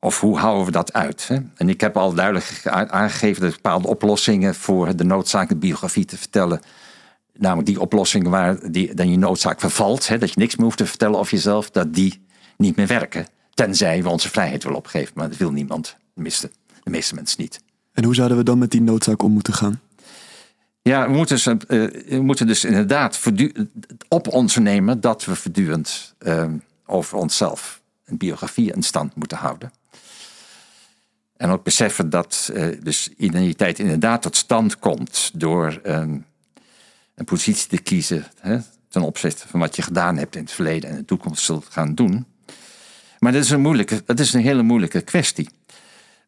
Of hoe houden we dat uit? Hè? En ik heb al duidelijk aangegeven dat bepaalde oplossingen voor de noodzaak de biografie te vertellen. Namelijk die oplossingen waar die, dan je noodzaak vervalt. Hè, dat je niks meer hoeft te vertellen over jezelf. Dat die niet meer werken. Tenzij we onze vrijheid willen opgeven. Maar dat wil niemand. Tenminste, de meeste mensen niet. En hoe zouden we dan met die noodzaak om moeten gaan? Ja, we moeten, dus, we moeten dus inderdaad op ons nemen dat we voortdurend uh, over onszelf een biografie in stand moeten houden. En ook beseffen dat uh, dus identiteit inderdaad tot stand komt door um, een positie te kiezen hè, ten opzichte van wat je gedaan hebt in het verleden en de toekomst zult gaan doen. Maar dat is een, moeilijke, dat is een hele moeilijke kwestie.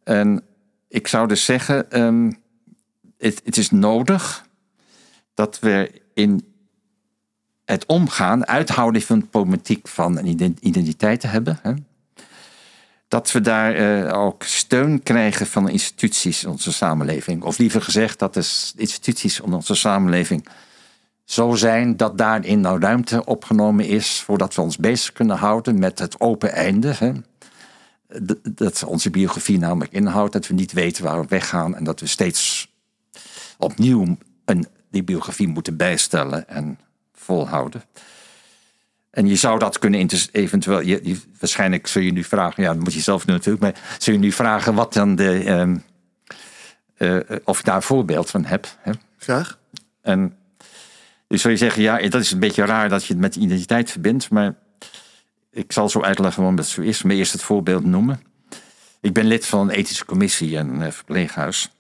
En ik zou dus zeggen, het, het is nodig dat we in het omgaan, uithouden van de problematiek van een identiteit te hebben. Hè, dat we daar uh, ook steun krijgen van instituties in onze samenleving. Of liever gezegd, dat de instituties in onze samenleving zo zijn dat daarin nou ruimte opgenomen is voordat we ons bezig kunnen houden met het open einde. Hè. Dat onze biografie namelijk inhoudt dat we niet weten waar we weggaan en dat we steeds opnieuw een, die biografie moeten bijstellen en volhouden. En je zou dat kunnen eventueel. Je, waarschijnlijk zul je nu vragen, ja, dat moet je zelf doen natuurlijk, maar zul je nu vragen wat dan de. Um, uh, of ik daar een voorbeeld van heb. Hè? Graag. En dus zou je zeggen, ja, dat is een beetje raar dat je het met identiteit verbindt, maar ik zal zo uitleggen waarom dat zo is. Maar eerst het voorbeeld noemen. Ik ben lid van een ethische commissie en een verpleeghuis.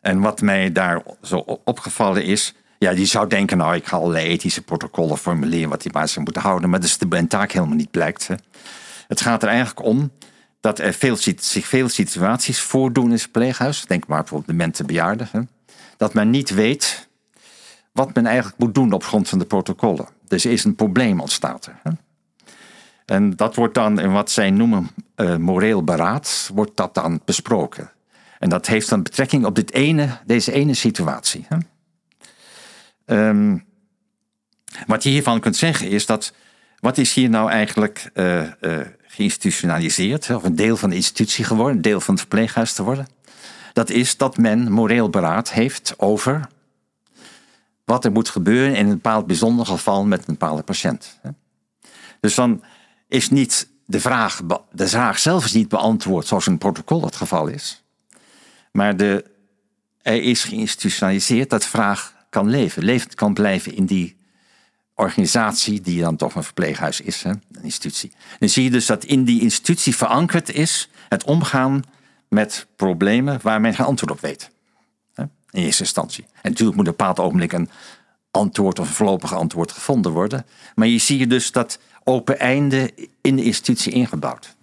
En wat mij daar zo opgevallen is, ja, die zou denken, nou, ik ga allerlei ethische protocollen formuleren wat die mensen moeten houden. Maar dat is de taak helemaal niet blijkt. Het gaat er eigenlijk om dat er veel, zich veel situaties voordoen in het verpleeghuis. Denk maar bijvoorbeeld de mensen bejaarden. Hè, dat men niet weet wat men eigenlijk moet doen op grond van de protocollen. Dus er is een probleem ontstaat. Hè. En dat wordt dan in wat zij noemen uh, moreel beraad, wordt dat dan besproken. En dat heeft dan betrekking op dit ene, deze ene situatie. Hè. Um, wat je hiervan kunt zeggen is dat. Wat is hier nou eigenlijk uh, uh, geïnstitutionaliseerd? Of een deel van de institutie geworden, een deel van het verpleeghuis te worden? Dat is dat men moreel beraad heeft over wat er moet gebeuren in een bepaald bijzonder geval met een bepaalde patiënt. Dus dan is niet de vraag, de vraag zelf is niet beantwoord zoals een protocol het geval is. Maar de, er is geïnstitutionaliseerd dat vraag kan leven. Levend kan blijven in die organisatie die dan toch een verpleeghuis is, hè? een institutie. Dan zie je dus dat in die institutie verankerd is het omgaan met problemen waar men geen antwoord op weet. Hè? In eerste instantie. En natuurlijk moet op een bepaald ogenblik een antwoord of een voorlopig antwoord gevonden worden. Maar je ziet dus dat open einde in de institutie ingebouwd.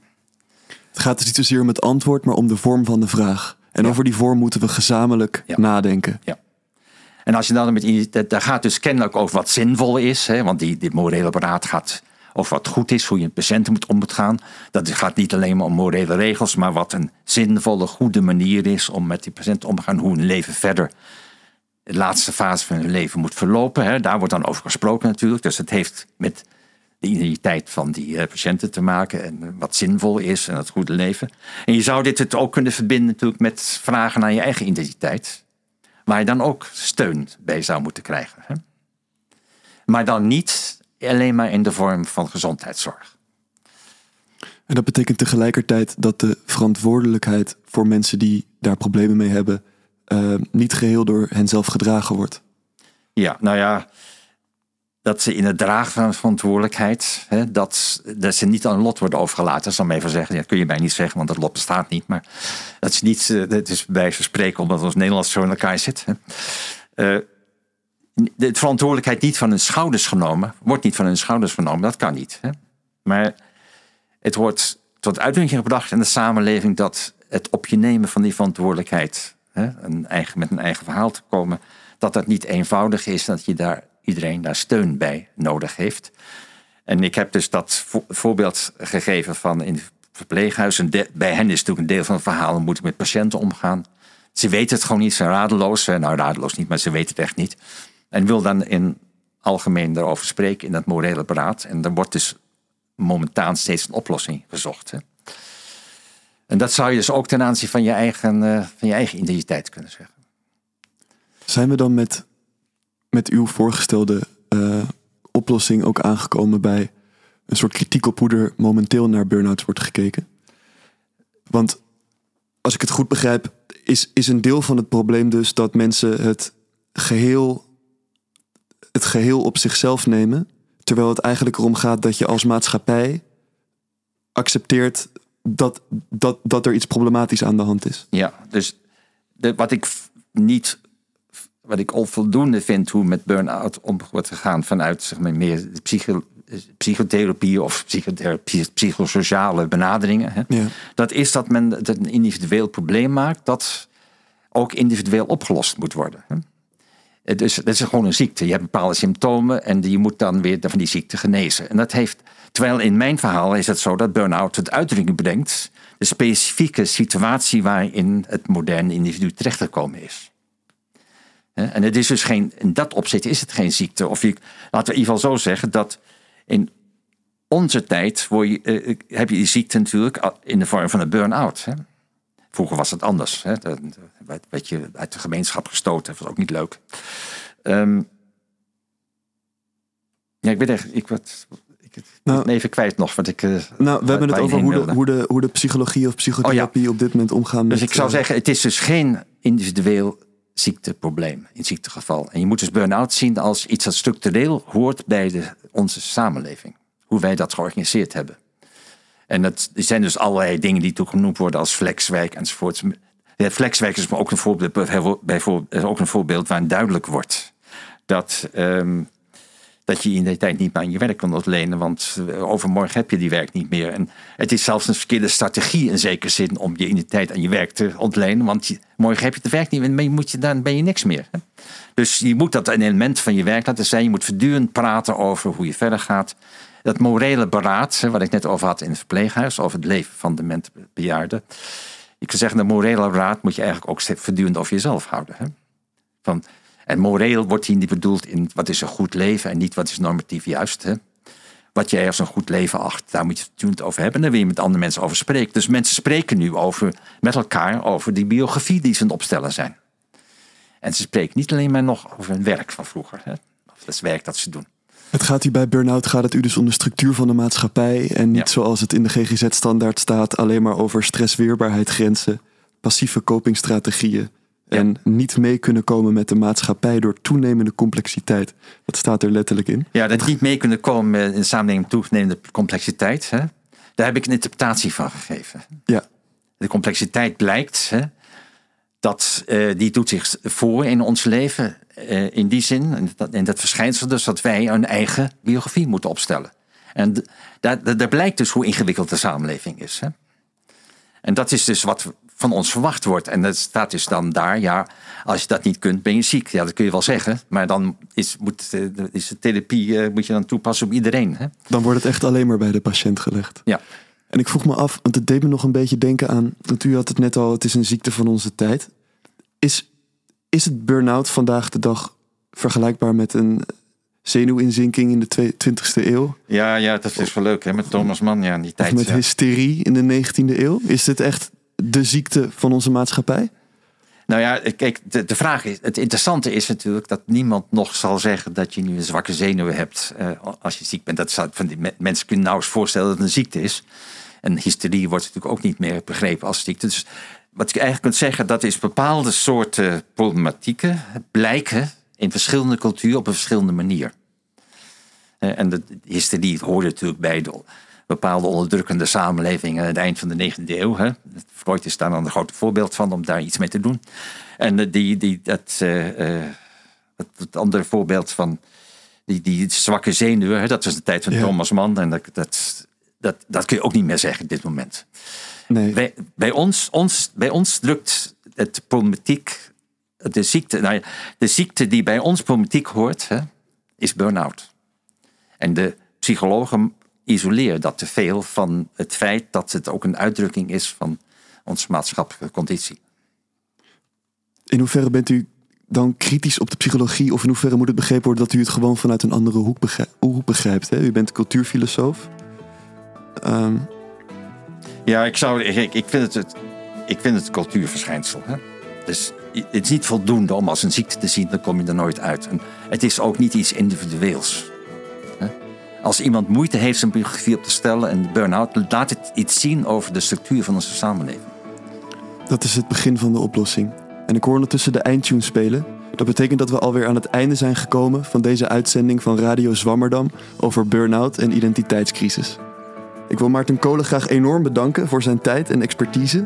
Het gaat dus niet zozeer om het antwoord, maar om de vorm van de vraag. En over die vorm moeten we gezamenlijk nadenken. Ja. En als je dan met daar gaat dus kennelijk over wat zinvol is, hè, want die, die morele beraad gaat over wat goed is, hoe je met patiënten moet omgaan. Dat gaat niet alleen maar om morele regels, maar wat een zinvolle, goede manier is om met die patiënt om te gaan, hoe hun leven verder, de laatste fase van hun leven moet verlopen. Hè. Daar wordt dan over gesproken natuurlijk. Dus het heeft met de identiteit van die eh, patiënten te maken en wat zinvol is en het goede leven. En je zou dit het ook kunnen verbinden natuurlijk met vragen naar je eigen identiteit waar je dan ook steun bij zou moeten krijgen. Hè? Maar dan niet alleen maar in de vorm van gezondheidszorg. En dat betekent tegelijkertijd dat de verantwoordelijkheid voor mensen die daar problemen mee hebben, uh, niet geheel door hen zelf gedragen wordt. Ja, nou ja, dat ze in het dragen van verantwoordelijkheid, hè, dat, dat ze niet aan lot worden overgelaten. zal ik even zeggen. Dat kun je mij niet zeggen, want dat lot bestaat niet. Maar dat is niet, eh, dat is bij ze spreken omdat ons Nederlands zo in elkaar zit. Hè. Uh, de verantwoordelijkheid niet van hun schouders genomen, wordt niet van hun schouders genomen. Dat kan niet. Hè. Maar het wordt tot uitdrukking gebracht in de samenleving dat het op je nemen van die verantwoordelijkheid, hè, een eigen, met een eigen verhaal te komen, dat dat niet eenvoudig is, dat je daar iedereen daar steun bij nodig heeft. En ik heb dus dat voorbeeld gegeven van in verpleeghuis. En bij hen is natuurlijk een deel van het verhaal, hoe moet ik met patiënten omgaan. Ze weten het gewoon niet, ze zijn radeloos. Nou, radeloos niet, maar ze weten het echt niet. En wil dan in algemeen daarover spreken in dat morele beraad. En er wordt dus momentaan steeds een oplossing gezocht. Hè. En dat zou je dus ook ten aanzien van je eigen, uh, van je eigen identiteit kunnen zeggen. Zijn we dan met, met uw voorgestelde uh, oplossing ook aangekomen bij een soort kritiek op hoe er momenteel naar burn-outs wordt gekeken? Want als ik het goed begrijp, is, is een deel van het probleem dus dat mensen het geheel, het geheel op zichzelf nemen. Terwijl het eigenlijk erom gaat dat je als maatschappij accepteert dat, dat, dat er iets problematisch aan de hand is. Ja, dus de, wat ik niet wat ik onvoldoende vind hoe met burn-out om wordt gegaan vanuit zeg maar, meer psycho, psychotherapie of psychotherapie, psychosociale benaderingen. Hè? Ja. Dat is dat men het een individueel probleem maakt dat ook individueel opgelost moet worden. Hè? Het is, het is gewoon een ziekte. Je hebt bepaalde symptomen en je moet dan weer van die ziekte genezen. En dat heeft, terwijl in mijn verhaal is het zo dat burn-out het uitdrukking brengt de specifieke situatie waarin het moderne individu terechtgekomen is. En het is dus geen, in dat opzicht is het geen ziekte. Of je, laten we in ieder geval zo zeggen dat in onze tijd je, eh, eh, heb je die ziekte natuurlijk in de vorm van een burn-out. Vroeger was het anders. Hè? Dan werd je uit de gemeenschap gestoten. Dat was ook niet leuk. Um, ja, ik ben echt. Ik, wat, ik nou, even kwijt nog wat ik. Uh, nou, we hebben het over hoe de, hoe, de, hoe de psychologie of psychotherapie oh op dit moment omgaan. Dus ik zou zeggen, het is dus geen individueel ziekteprobleem, in ziektegeval. En je moet dus burn-out zien als iets dat structureel hoort bij de, onze samenleving. Hoe wij dat georganiseerd hebben. En dat zijn dus allerlei dingen die toegenoemd worden als flexwerk enzovoort. Ja, flexwerk is ook een voorbeeld, bijvoorbeeld, ook een voorbeeld waarin duidelijk wordt dat um, dat je in de tijd niet meer aan je werk kan ontlenen, want eh, overmorgen heb je die werk niet meer. En het is zelfs een verkeerde strategie in zekere zin om je in de tijd aan je werk te ontlenen, want morgen heb je het werk niet meer en moet je, dan ben je niks meer. Dus je moet dat een element van je werk laten zijn. Je moet voortdurend praten over hoe je verder gaat. Dat morele beraad, wat ik net over had in het verpleeghuis, over het leven van de bejaarden. Ik zou zeggen, de morele beraad moet je eigenlijk ook voortdurend over jezelf houden. Van, en moreel wordt hier niet bedoeld in wat is een goed leven en niet wat is normatief juist. Hè? Wat je als een goed leven acht, daar moet je het over hebben. En daar wil je met andere mensen over spreken. Dus mensen spreken nu over, met elkaar over die biografie die ze aan het opstellen zijn. En ze spreken niet alleen maar nog over hun werk van vroeger. Hè? Of het werk dat ze doen. Het gaat hier bij burn-out gaat het u dus om de structuur van de maatschappij. En niet zoals het in de GGZ-standaard staat, alleen maar over stressweerbaarheid, grenzen, passieve copingstrategieën. En niet mee kunnen komen met de maatschappij door toenemende complexiteit. Dat staat er letterlijk in. Ja, dat niet mee kunnen komen in de samenleving toenemende complexiteit. Hè? Daar heb ik een interpretatie van gegeven. Ja. De complexiteit blijkt hè, dat uh, die doet zich voor in ons leven. Uh, in die zin, en dat, en dat verschijnsel dus dat wij een eigen biografie moeten opstellen. En daar, daar blijkt dus hoe ingewikkeld de samenleving is. Hè? En dat is dus wat van ons verwacht wordt. En dat staat dus dan daar, ja, als je dat niet kunt, ben je ziek. Ja, dat kun je wel zeggen. Maar dan is, moet, eh, is de therapie uh, moet je dan toepassen op iedereen. Hè? Dan wordt het echt alleen maar bij de patiënt gelegd. Ja. En ik vroeg me af, want het deed me nog een beetje denken aan... Want u had het net al, het is een ziekte van onze tijd. Is, is het burn-out vandaag de dag vergelijkbaar met een zenuwinzinking in de 20e eeuw? Ja, ja, dat is wel leuk hè, met Thomas Mann ja, in die tijd. Of met hysterie in de 19e eeuw? Is dit echt de ziekte van onze maatschappij? Nou ja, kijk, de, de vraag is: het interessante is natuurlijk dat niemand nog zal zeggen dat je nu een zwakke zenuwen hebt uh, als je ziek bent. Dat zou, van die mensen kunnen nauwelijks voorstellen dat het een ziekte is. En hysterie wordt natuurlijk ook niet meer begrepen als ziekte. Dus wat je eigenlijk kunt zeggen, dat is bepaalde soorten problematieken blijken in verschillende culturen op een verschillende manier. Uh, en de hysterie hoort natuurlijk bij de bepaalde onderdrukkende samenlevingen aan het eind van de 19e eeuw. Hè. Freud is daar dan een groot voorbeeld van om daar iets mee te doen. En die, die, dat, uh, het andere voorbeeld van die, die zwakke zenuwen, hè, dat was de tijd van Thomas Mann. En dat, dat, dat, dat kun je ook niet meer zeggen op dit moment. Nee. Bij, bij, ons, ons, bij ons drukt het problematiek, de ziekte, nou ja, de ziekte die bij ons problematiek hoort, hè, is burn-out. En de psychologen isoleer dat te veel van het feit dat het ook een uitdrukking is van onze maatschappelijke conditie. In hoeverre bent u dan kritisch op de psychologie? Of in hoeverre moet het begrepen worden dat u het gewoon vanuit een andere hoek, begrijpt? Hoek begrijpt hè? U bent cultuurfilosoof. Ehm, Ja, ik, zou, ik, ik, vind, het, het, ik vind het cultuurverschijnsel. Hè? Dus het is niet voldoende om als een ziekte te zien, dan kom je er nooit uit. En het is ook niet iets individueels. Als iemand moeite heeft zijn biografie op te stellen en burn-out, laat het iets zien over de structuur van onze samenleving. dat is het begin van de oplossing. En ik hoor ondertussen de eindtune spelen. Dat betekent dat we alweer aan het einde zijn gekomen van deze uitzending van Radio Zwammerdam over burn-out en identiteitscrisis. Ik wil Maarten Kolen graag enorm bedanken voor zijn tijd en expertise.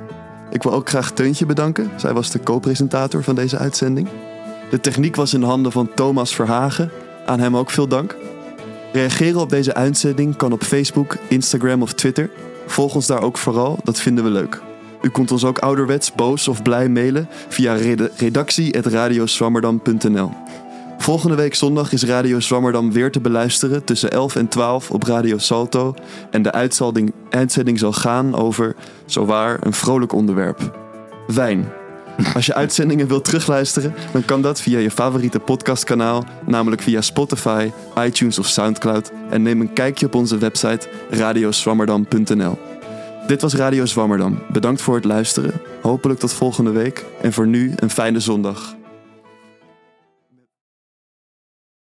Ik wil ook graag Teuntje bedanken. Zij was de co-presentator van deze uitzending. De techniek was in handen van Thomas Verhagen. Aan hem ook veel dank. Reageren op deze uitzending kan op Facebook, Instagram of Twitter. Volg ons daar ook vooral, dat vinden we leuk. U kunt ons ook ouderwets, boos of blij mailen via redactie.radioswammerdam.nl. Volgende week zondag is Radio Zwammerdam weer te beluisteren tussen 11 en 12 op Radio Salto. En de uitzending, uitzending zal gaan over, zowaar, een vrolijk onderwerp. Wijn. Als je uitzendingen wilt terugluisteren, dan kan dat via je favoriete podcastkanaal, namelijk via Spotify, iTunes of Soundcloud. En neem een kijkje op onze website radioswammerdam.nl. Dit was Radio Zwammerdam. Bedankt voor het luisteren. Hopelijk tot volgende week. En voor nu een fijne zondag.